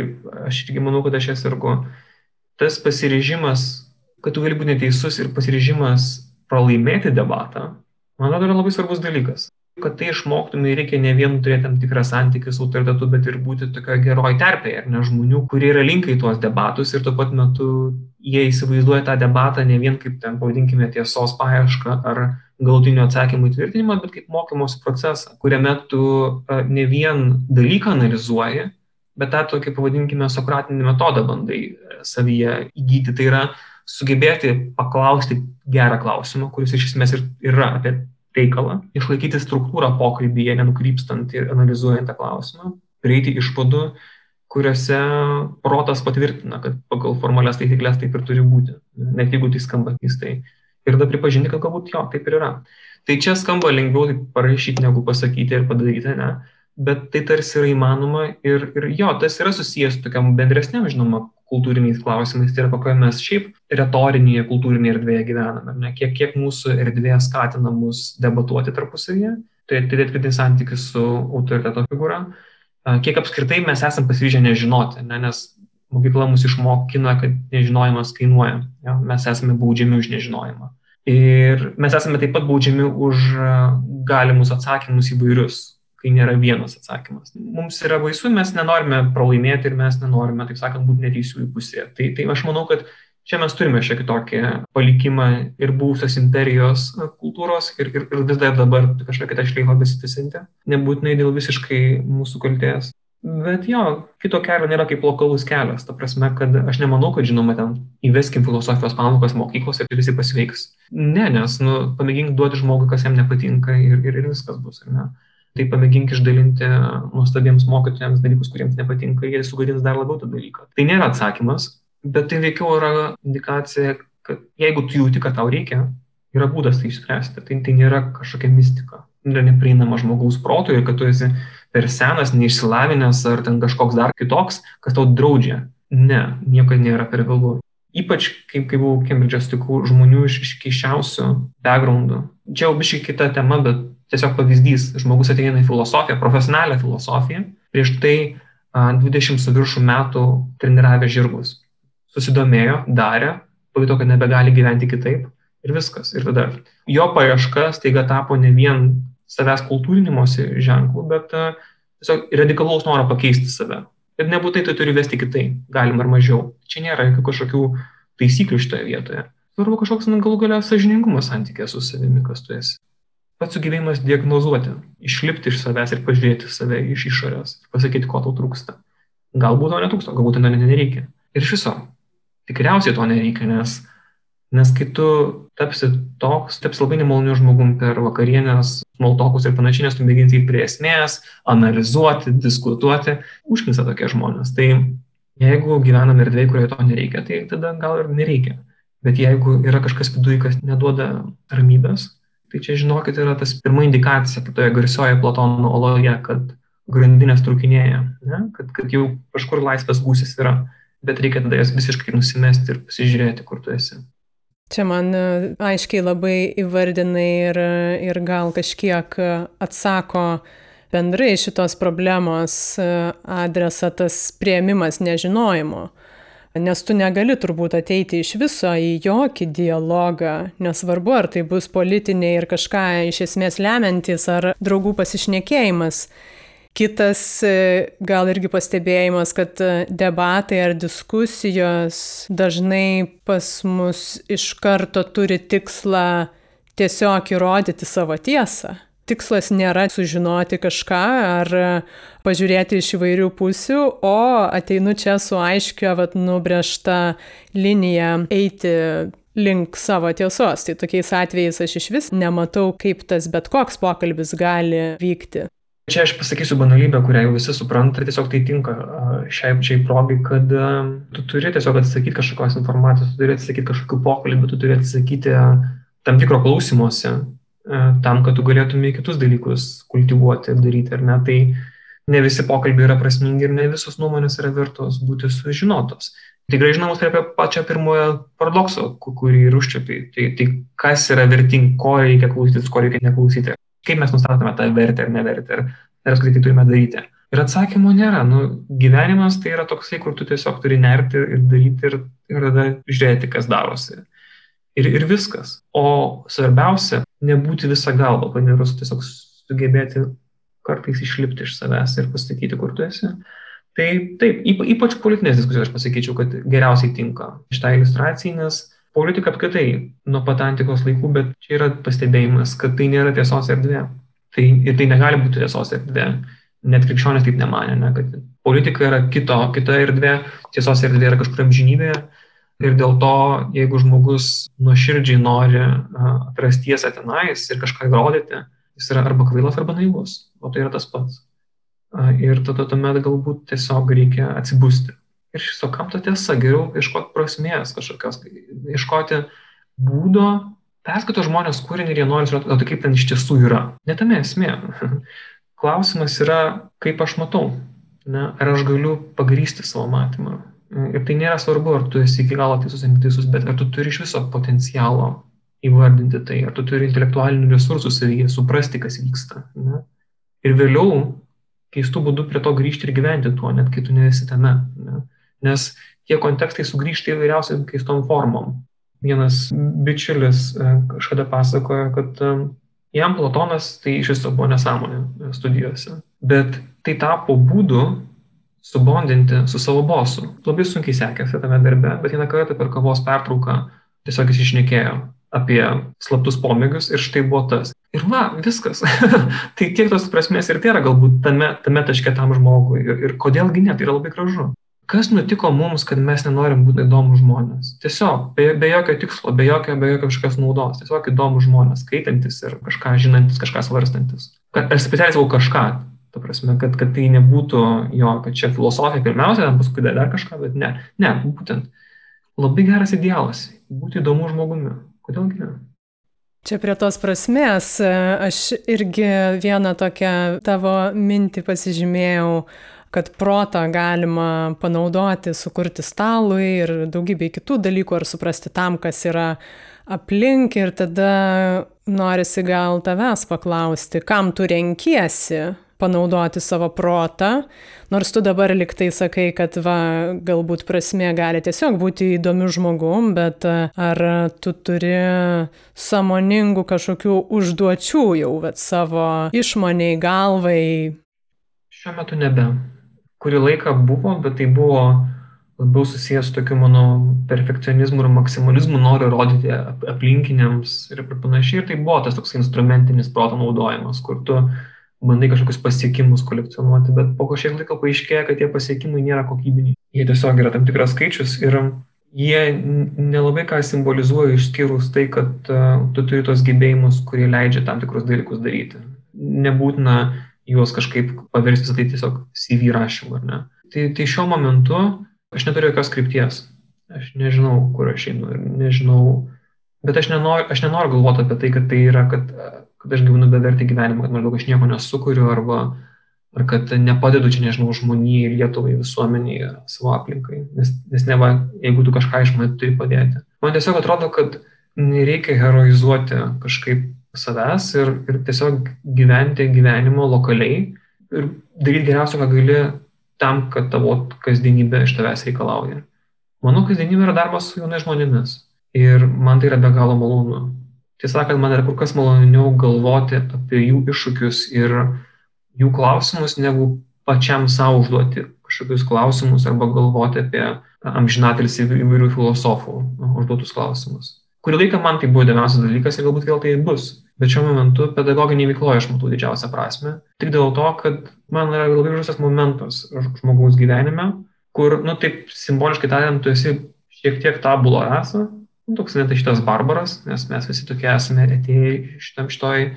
aš irgi manau, kad aš ją sergu tas pasiryžimas, kad tu gali būti neteisus ir pasiryžimas pralaimėti debatą, man atrodo, yra labai svarbus dalykas. Kad tai išmoktumai, reikia ne vien turėti tam tikrą santykį su autoritetu, bet ir būti tokio geroji terpėje, ar ne žmonių, kurie yra linkai tuos debatus ir tuo pat metu jie įsivaizduoja tą debatą ne vien kaip ten, pavadinkime, tiesos paiešką ar galutinio atsakymų įtvirtinimą, bet kaip mokymosi procesą, kuriame tu ne vien dalyką analizuoji, bet tą tokį, pavadinkime, sokratinį metodą bandai e, savyje įgyti. Tai yra sugebėti paklausti gerą klausimą, kuris iš esmės ir yra apie reikalą, išlaikyti struktūrą pokalbyje, nenukrypstant ir analizuojant tą klausimą, prieiti išvadų, kuriuose protas patvirtina, kad pagal formalias taisyklės taip ir turi būti, net jeigu tai skamba keistai. Ir tada pripažinti, kad galbūt jo, taip ir yra. Tai čia skamba lengviau tai parašyti, negu pasakyti ir padaryti, ne? Bet tai tarsi yra įmanoma ir, ir jo, tas yra susijęs su tokiam bendresniam, žinoma, kultūriniais klausimais, tai yra kokioje mes šiaip retorinėje kultūrinėje erdvėje gyvename, ne? Kiek, kiek mūsų erdvė skatina mus debatuoti tarpusavyje, tai turėti kritinį santykių su autoriteto figūra, kiek apskritai mes esam pasiryžę nežinoti, ne? nes mokykla mus išmokina, kad nežinojimas kainuoja, ja? mes esame baudžiami už nežinojimą. Ir mes esame taip pat baudžiami už galimus atsakymus įvairius, kai nėra vienas atsakymas. Mums yra baisu, mes nenorime pralaimėti ir mes nenorime, taip sakant, būti neteisiųjų pusėje. Tai, tai aš manau, kad čia mes turime šiek tiek tokį palikimą ir buvusios imperijos kultūros ir, ir, ir vis dar dabar kažkokią kitą šleifą besitisinti, nebūtinai dėl visiškai mūsų kaltės. Bet jo, kito kelio nėra kaip lokalus kelias. Ta prasme, kad aš nemanau, kad žinoma, ten įveskim filosofijos pamokas mokyklose ir visi pasveiks. Ne, nes, nu, pamėgink duoti žmogui, kas jam nepatinka ir, ir, ir viskas bus, ar ne? Tai pamėgink išdalinti nuostabiems mokytojams dalykus, kuriems nepatinka, jie sugadins dar labiau tą dalyką. Tai nėra atsakymas, bet tai veikiau yra indikacija, kad jeigu tu jauti, kad tau reikia, yra būdas tai išspręsti. Tai, tai nėra kažkokia mistika. Yra neprieinama žmogaus protui ir kad tu esi per senas, neišsilavinęs ar ten kažkoks dar kitoks, kas tau draudžia. Ne, niekada nėra per vėlų. Ypač, kaip, kai buvau Kembridžė, sutikau žmonių iš, iš keiščiausių backgroundų. Čia jau biškai kita tema, bet tiesiog pavyzdys. Žmogus ateina į filosofiją, profesionalią filosofiją, prieš tai a, 20 su viršų metų treniravę žirgus. Susidomėjo, darė, pajuto, kad nebegali gyventi kitaip ir viskas. Ir tada jo paieška staiga tapo ne vien savęs kultūrinimosi ženklų, bet tiesiog radikalaus noro pakeisti save. Ir nebūtai tai turi vesti kitai, galima ar mažiau. Čia nėra kažkokių taisyklių šitoje vietoje. Svarbu kažkoks galų galia sažiningumas santykė su savimi, kas tu esi. Pats sugebėjimas diagnozuoti, išlipti iš savęs ir pažiūrėti save iš išorės, pasakyti, ko tau trūksta. Galbūt to netrūksta, galbūt to nereikia. Ir iš viso, tikriausiai to nereikia, nes Nes kai tu tapsi toks, tapsi labai nemaloniu žmogum per vakarienės, smoltokus ir panašiai, nes tu mėginsi prie esmės, analizuoti, diskutuoti, užknisa tokie žmonės. Tai jeigu gyvename erdvėje, kurioje to nereikia, tai tada gal ir nereikia. Bet jeigu yra kažkas viduje, kas neduoda ramybės, tai čia žinokit yra tas pirma indikacija kitoje garsioje Platono oloje, kad grandinės trukinėja, ne? kad, kad jau kažkur laisvas gūsis yra, bet reikia tada jas visiškai nusimesti ir pasižiūrėti, kur tu esi. Čia man e, aiškiai labai įvardinai ir, ir gal kažkiek atsako bendrai šitos problemos e, adresą tas prieimimas nežinojimo. Nes tu negali turbūt ateiti iš viso į jokį dialogą, nesvarbu, ar tai bus politiniai ir kažką iš esmės lemiantis, ar draugų pasišnekėjimas. Kitas e, gal irgi pastebėjimas, kad e, debatai ar diskusijos dažnai pas mus iš karto turi tikslą tiesiog įrodyti savo tiesą. Tikslas nėra sužinoti kažką ar e, pažiūrėti iš įvairių pusių, o ateinu čia su aiškia, vad, nubriežta linija eiti link savo tiesos. Tai tokiais atvejais aš iš vis nematau, kaip tas bet koks pokalbis gali vykti. Čia aš pasakysiu banalybę, kurią jau visi supranta, tiesiog tai tinka šiai, šiai progai, kad tu turi tiesiog atsisakyti kažkokios informacijos, tu turi atsisakyti kažkokių pokalbių, tu turi atsisakyti tam tikro klausimuose, tam, kad tu galėtumai kitus dalykus kultivuoti ir daryti, ar ne. Tai ne visi pokalbiai yra prasmingi ir ne visos nuomonės yra vertos būti sužinotos. Tikrai žinomus prie pačio pirmojo paradokso, kurį ir užčiapai. Tai, tai kas yra vertinga, ko reikia klausytis, ko reikia neklausyti kaip mes nustatome tą vertę ar nevertę, ar apskritai tai turime daryti. Ir atsakymo nėra. Nu, gyvenimas tai yra toksai, kur tu tiesiog turi nerti ir daryti ir, ir tada žiūrėti, kas darosi. Ir, ir viskas. O svarbiausia, nebūti visą galvą, panirus tiesiog sugebėti kartais išlipti iš savęs ir pasakyti, kur tu esi. Tai taip, ypač politinės diskusijos aš pasakyčiau, kad geriausiai tinka šitai iliustracijai, nes politika apskritai nuo pat antikos laikų, bet čia yra pastebėjimas, kad tai nėra tiesos erdvė. Tai, ir tai negali būti tiesos erdvė. Net krikščionys taip nemanė, ne, kad politika yra kito, kita erdvė, tiesos erdvė yra kažkur amžinybėje. Ir dėl to, jeigu žmogus nuoširdžiai nori atrasti tiesą tenais ir kažką įrodyti, jis yra arba kvailas, arba naivus. O tai yra tas pats. Ir tada tuomet galbūt tiesiog reikia atsibusti ir šiso, kam ta tiesa, geriau ieškoti prasmės kažkokios, ieškoti būdo, perskaito žmonės kūrinį ir jie nori žinoti, o tai kaip ten iš tiesų yra. Netame esmė. Klausimas yra, kaip aš matau, ne? ar aš galiu pagrysti savo matymą. Ir tai nėra svarbu, ar tu esi iki galo teisus ar neteisus, bet ar tu turi iš viso potencialo įvardinti tai, ar tu turi intelektualinių resursų savyje, suprasti, kas vyksta. Ne? Ir vėliau keistų būdų prie to grįžti ir gyventi tuo, net kai tu nesi tame. Ne? nes tie kontekstai sugrįžta įvairiausiam keistom formom. Vienas bičiulis e, kažkada pasakojo, kad e, Jam Platonas tai iš viso buvo nesąmonė studijose. Bet tai tapo būdu subondinti su savo bosu. Labai sunkiai sekėsi tame darbe, bet vieną kartą per kavos pertrauką tiesiog jis išnekėjo apie slaptus pomėgius ir štai buvo tas. Ir va, viskas. tai kiek tos prasmės ir tai yra galbūt tame, tame taške tam žmogui. Ir, ir kodėlgi ne, tai yra labai gražu. Kas nutiko mums, kad mes nenorim būti įdomus žmonės? Tiesiog, be, be jokio tikslo, be jokio, be jokio kažkokios naudos. Tiesiog įdomus žmonės, skaitantis ir kažką žinantis, kažką svarstantis. Aš specialiai sakau kažką, ta prasme, kad, kad tai nebūtų jo, kad čia filosofija pirmiausia, paskui dar kažką, bet ne, ne, būtent labai geras idealas - būti įdomu žmogumi. Kodėlgi ne? Čia prie tos prasmės aš irgi vieną tokią tavo mintį pasižymėjau, kad protą galima panaudoti, sukurti stalui ir daugybė kitų dalykų, ar suprasti tam, kas yra aplink ir tada norisi gal tavęs paklausti, kam tu renkiesi panaudoti savo protą, nors tu dabar liktai sakai, kad va, galbūt prasmė gali tiesiog būti įdomiu žmogum, bet ar tu turi samoningų kažkokių užduočių jau vat, savo išmoniai, galvai? Šiuo metu nebe. Kurį laiką buvo, bet tai buvo labiau susijęs su tokiu mano perfekcionizmu ir maksimalizmu, noriu rodyti aplinkiniams ir panašiai. Ir tai buvo tas toks instrumentinis proto naudojimas, kur tu bandai kažkokius pasiekimus kolekcionuoti, bet po kažkiek laiko paaiškėja, kad tie pasiekimai nėra kokybiniai. Jie tiesiog yra tam tikras skaičius ir jie nelabai ką simbolizuoja išskyrus tai, kad uh, tu turi tos gebėjimus, kurie leidžia tam tikrus dalykus daryti. Nebūtina juos kažkaip paversti visą tai tiesiog CV rašymu, ar ne. Tai, tai šiuo momentu aš neturiu jokios krypties. Aš nežinau, kur aš einu ir nežinau, bet aš nenoriu, aš nenoriu galvoti apie tai, kad tai yra, kad kad aš gyvenu bevertį gyvenimą, kad maždaug aš nieko nesukuriu arba ar kad nepadedu čia, nežinau, žmonijai, Lietuvai, visuomeniai, savo aplinkai. Nes, nes ne va, jeigu tu kažką išmanai, turi padėti. Man tiesiog atrodo, kad nereikia heroizuoti kažkaip savęs ir, ir tiesiog gyventi gyvenimo lokaliai ir daryti geriausia, ką gali tam, kad tavo kasdienybė iš tavęs reikalauja. Mano kasdienybė yra darbas su jaunais žmonėmis. Ir man tai yra be galo malonu tiesą sakant, man yra kur kas maloniau galvoti apie jų iššūkius ir jų klausimus, negu pačiam savo užduoti kažkokius klausimus arba galvoti apie amžinatelis įvairių filosofų užduotus klausimus. Kurį laiką man tai buvo įdomiausias dalykas ir galbūt vėl tai bus. Bet šiuo momentu pedagoginėje veikloje aš matau didžiausią prasme. Tik dėl to, kad man yra labai gražus momentas žmogaus gyvenime, kur, nu taip simboliškai tariant, tu esi šiek tiek tabulo rasa, toks netašytas barbaras, nes mes visi tokie esame atėjai šitam šitoj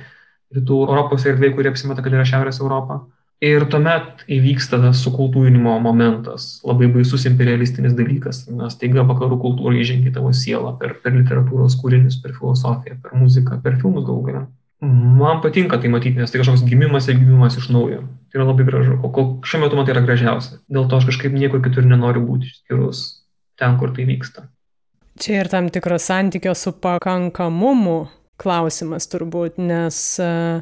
rytų Europos erdvėje, kurie apsimeta, kad yra Šiaurės Europa. Ir tuomet įvyksta tas sukultūrinimo momentas, labai baisus imperialistinis dalykas, nes taiga vakarų kultūra įžengia tavo sielą per, per literatūros kūrinius, per filosofiją, per muziką, per filmus galų galę. Man patinka tai matyti, nes tai kažkoks gimimas ir gimimas iš naujo. Tai yra labai gražu. O kol šiuo metu man tai yra gražiausia. Dėl to aš kažkaip niekur kitur nenoriu būti, išskyrus ten, kur tai vyksta. Čia ir tam tikros santykio su pakankamumu klausimas turbūt, nes,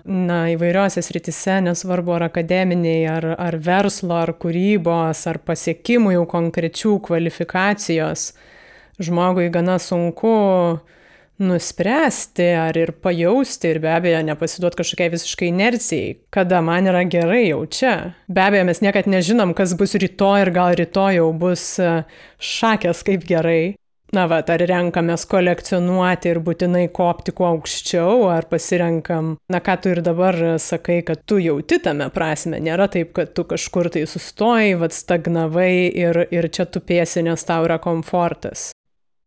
na, įvairiose sritise, nesvarbu ar akademiniai, ar, ar verslo, ar kūrybos, ar pasiekimų jau konkrečių kvalifikacijos, žmogui gana sunku nuspręsti ar ir pajausti ir be abejo nepasiduoti kažkokiai visiškai inercijai, kada man yra gerai jau čia. Be abejo, mes niekad nežinom, kas bus rytoj ir gal rytoj jau bus šakės kaip gerai, Na, va, ar renkamės kolekcionuoti ir būtinai kopti kuo aukščiau, ar pasirenkam, na, ką tu ir dabar sakai, kad tu jauti tame prasme. Nėra taip, kad tu kažkur tai sustojai, vad stagnavai ir, ir čia tu pėsi, nes tau yra komfortas.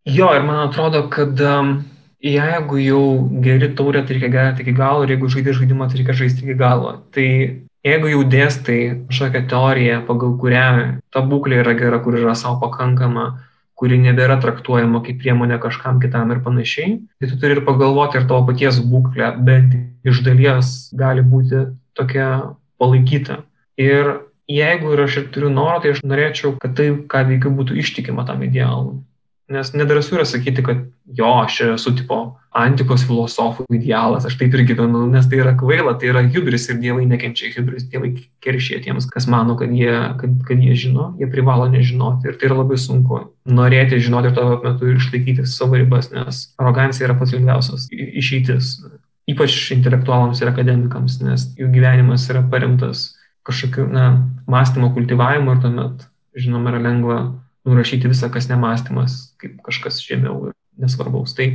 Jo, ir man atrodo, kad um, jeigu jau geri taurę, tai reikia gerti iki galo, ir jeigu žaidži žaidimą, tai reikia žaisti iki galo. Tai jeigu jau dėstai kažkokią teoriją, pagal kurią ta būklė yra gera, kur yra savo pakankama, kuri nebėra traktuojama kaip priemonė kažkam kitam ir panašiai, tai tu turi ir pagalvoti ir tavo paties būklę, bet iš dalies gali būti tokia palaikyta. Ir jeigu ir aš ir turiu norą, tai aš norėčiau, kad tai, ką veikiu, būtų ištikima tam idealui. Nes nedrasu yra sakyti, kad jo, aš esu tipo antikos filosofų idealas, aš taip ir gyvenu, nes tai yra kvaila, tai yra hubris ir dievai nekenčia hubris, dievai keršė tiems, kas mano, kad jie, kad, kad jie žino, jie privalo nežinoti ir tai yra labai sunku. Norėti žinoti ir tuo metu išlaikyti savo ribas, nes arogancija yra pats lengviausias išeitis. ypač intelektualams ir akademikams, nes jų gyvenimas yra paremtas kažkokiu, na, mąstymo kultivavimu ir tuomet, žinoma, yra lengva nurašyti visą, kas nemastymas, kaip kažkas žemiau ir nesvarbaus. Tai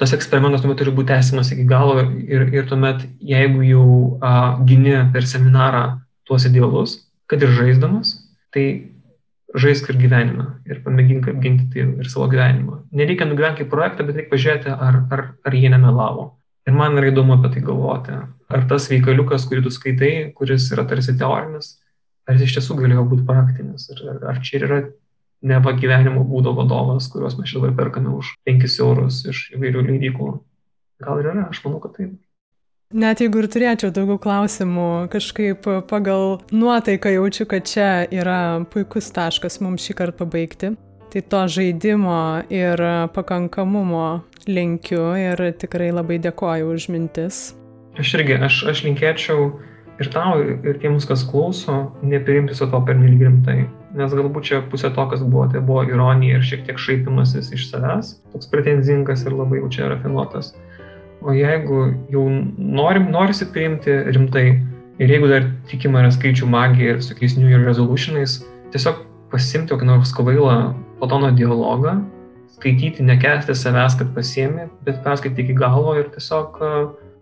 tas eksperimentas tuomet turi būti tęsimas iki galo ir, ir tuomet, jeigu jau a, gini per seminarą tuos idealus, kad ir žaisdamas, tai žaisk ir gyvenime ir pamėgink apginti tai ir savo gyvenimą. Nereikia nugyventi kaip projektą, bet reikia pažiūrėti, ar, ar, ar jie nemelavo. Ir man yra įdomu apie tai galvoti. Ar tas veikaliukas, kurį tu skaitai, kuris yra tarsi teorinis, ar jis iš tiesų galėjo būti praktinis. Ar, ar čia yra neva gyvenimo būdo vadovas, kuriuos mes dabar perkame už 5 eurus iš įvairių leidyklų. Gal ir yra, aš manau, kad taip. Net jeigu ir turėčiau daugiau klausimų, kažkaip pagal nuotaiką jaučiu, kad čia yra puikus taškas mums šį kartą pabaigti. Tai to žaidimo ir pakankamumo linkiu ir tikrai labai dėkoju už mintis. Aš irgi, aš, aš linkėčiau ir tau, ir tiems, kas klauso, nepriimti su to pernelyg rimtai. Nes galbūt čia pusė to, kas buvo, tai buvo ironija ir šiek tiek šaipimasis iš savęs, toks pretenzingas ir labai jau čia rafinuotas. O jeigu jau norim, norisi priimti rimtai ir jeigu dar tikima yra skaičių magija ir su tokiais New Year resolutionais, tiesiog pasimti kokį nors kvailą Platono dialogą, skaityti, nekesti savęs, kad pasiemi, bet perskaityti iki galo ir tiesiog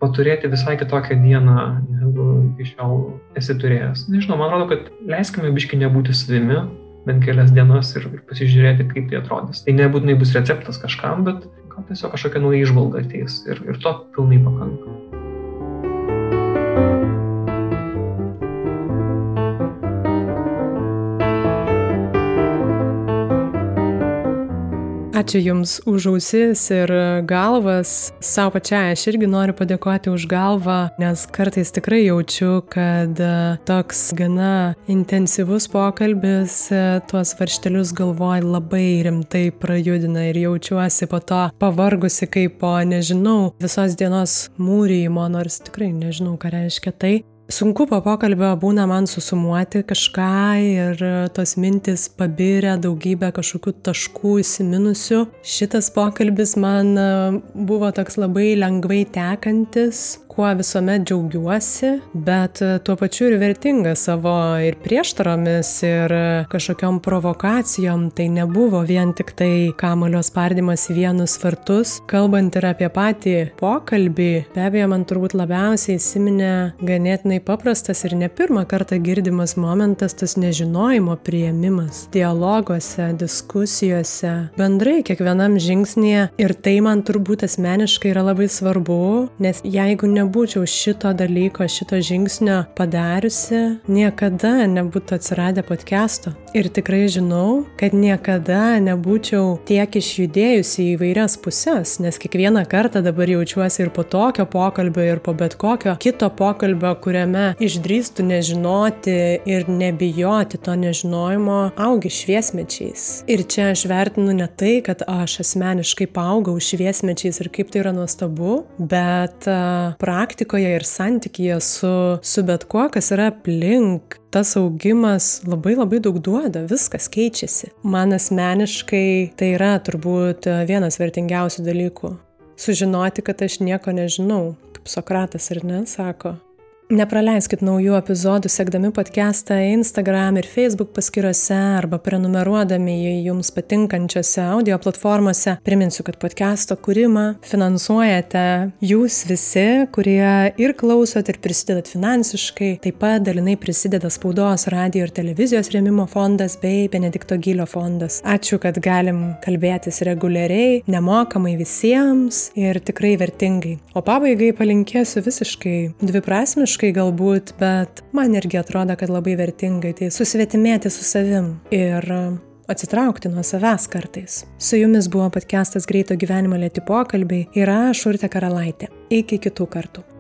paturėti visai kitokią dieną, negu iki šiol esi turėjęs. Nežinau, man atrodo, kad leiskime biški nebūti savimi, bent kelias dienas ir, ir pasižiūrėti, kaip tai atrodys. Tai nebūtinai bus receptas kažkam, bet gal tiesiog kažkokia nauja išvalga ateis ir, ir to pilnai pakanka. Ačiū Jums už ausis ir galvas. Savo pačiai aš irgi noriu padėkoti už galvą, nes kartais tikrai jaučiu, kad e, toks gana intensyvus pokalbis e, tuos varštelius galvoj labai rimtai prajudina ir jaučiuosi po to pavargusi kaip po, nežinau, visos dienos mūryjimo, nors tikrai nežinau, ką reiškia tai. Sunku po pokalbio būna man susumuoti kažką ir tos mintis pabirę daugybę kažkokių taškų įsiminusių. Šitas pokalbis man buvo toks labai lengvai tekantis, kuo visuomet džiaugiuosi, bet e, tuo pačiu ir vertinga savo ir prieštaromis, ir e, kažkokiam provokacijom. Tai nebuvo vien tik tai kamulio spardimas į vienus vartus. Kalbant ir apie patį pokalbį, be abejo, man turbūt labiausiai įsiminė ganėtinai paprastas ir ne pirmą kartą girdimas momentas tas nežinojimo prieimimas. Dialoguose, diskusijose, bendrai kiekvienam žingsnėje. Ir tai man turbūt asmeniškai yra labai svarbu, nes jeigu ne nebūčiau šito dalyko, šito žingsnio padariusi, niekada nebūtų atsiradę podcast'o. Ir tikrai žinau, kad niekada nebūčiau tiek išjudėjusi į vairias puses, nes kiekvieną kartą dabar jaučiuosi ir po tokio pokalbio, ir po bet kokio kito pokalbio, kuriame išdrįstų nežinoti ir nebijoti to nežinojimo, augi šviesmečiais. Ir čia aš vertinu ne tai, kad aš asmeniškai augau šviesmečiais ir kaip tai yra nuostabu, bet uh, praktikoje ir santykyje su, su bet kuo, kas yra aplink, tas augimas labai labai daug duoda, viskas keičiasi. Man asmeniškai tai yra turbūt vienas vertingiausių dalykų. Sužinoti, kad aš nieko nežinau, kaip Sokratas ir ne, sako, Nepraleiskit naujų epizodų sekdami podcastą Instagram ir Facebook paskyrose arba prenumeruodami jį jums patinkančiose audio platformose. Priminsiu, kad podcast'o kūrimą finansuojate jūs visi, kurie ir klausot, ir prisidedat finansiškai. Taip pat dalinai prisideda spaudos, radio ir televizijos rėmimo fondas bei Benedikto Gylio fondas. Ačiū, kad galim kalbėtis reguliariai, nemokamai visiems ir tikrai vertingai. O pabaigai palinkėsiu visiškai dviprasmiškai ciniškai galbūt, bet man irgi atrodo, kad labai vertingai tai susvetimėti su savim ir atsitraukti nuo savęs kartais. Su jumis buvo podcastas Greito gyvenimo lėti pokalbiai ir aš Urte Karalaitė. Iki kitų kartų.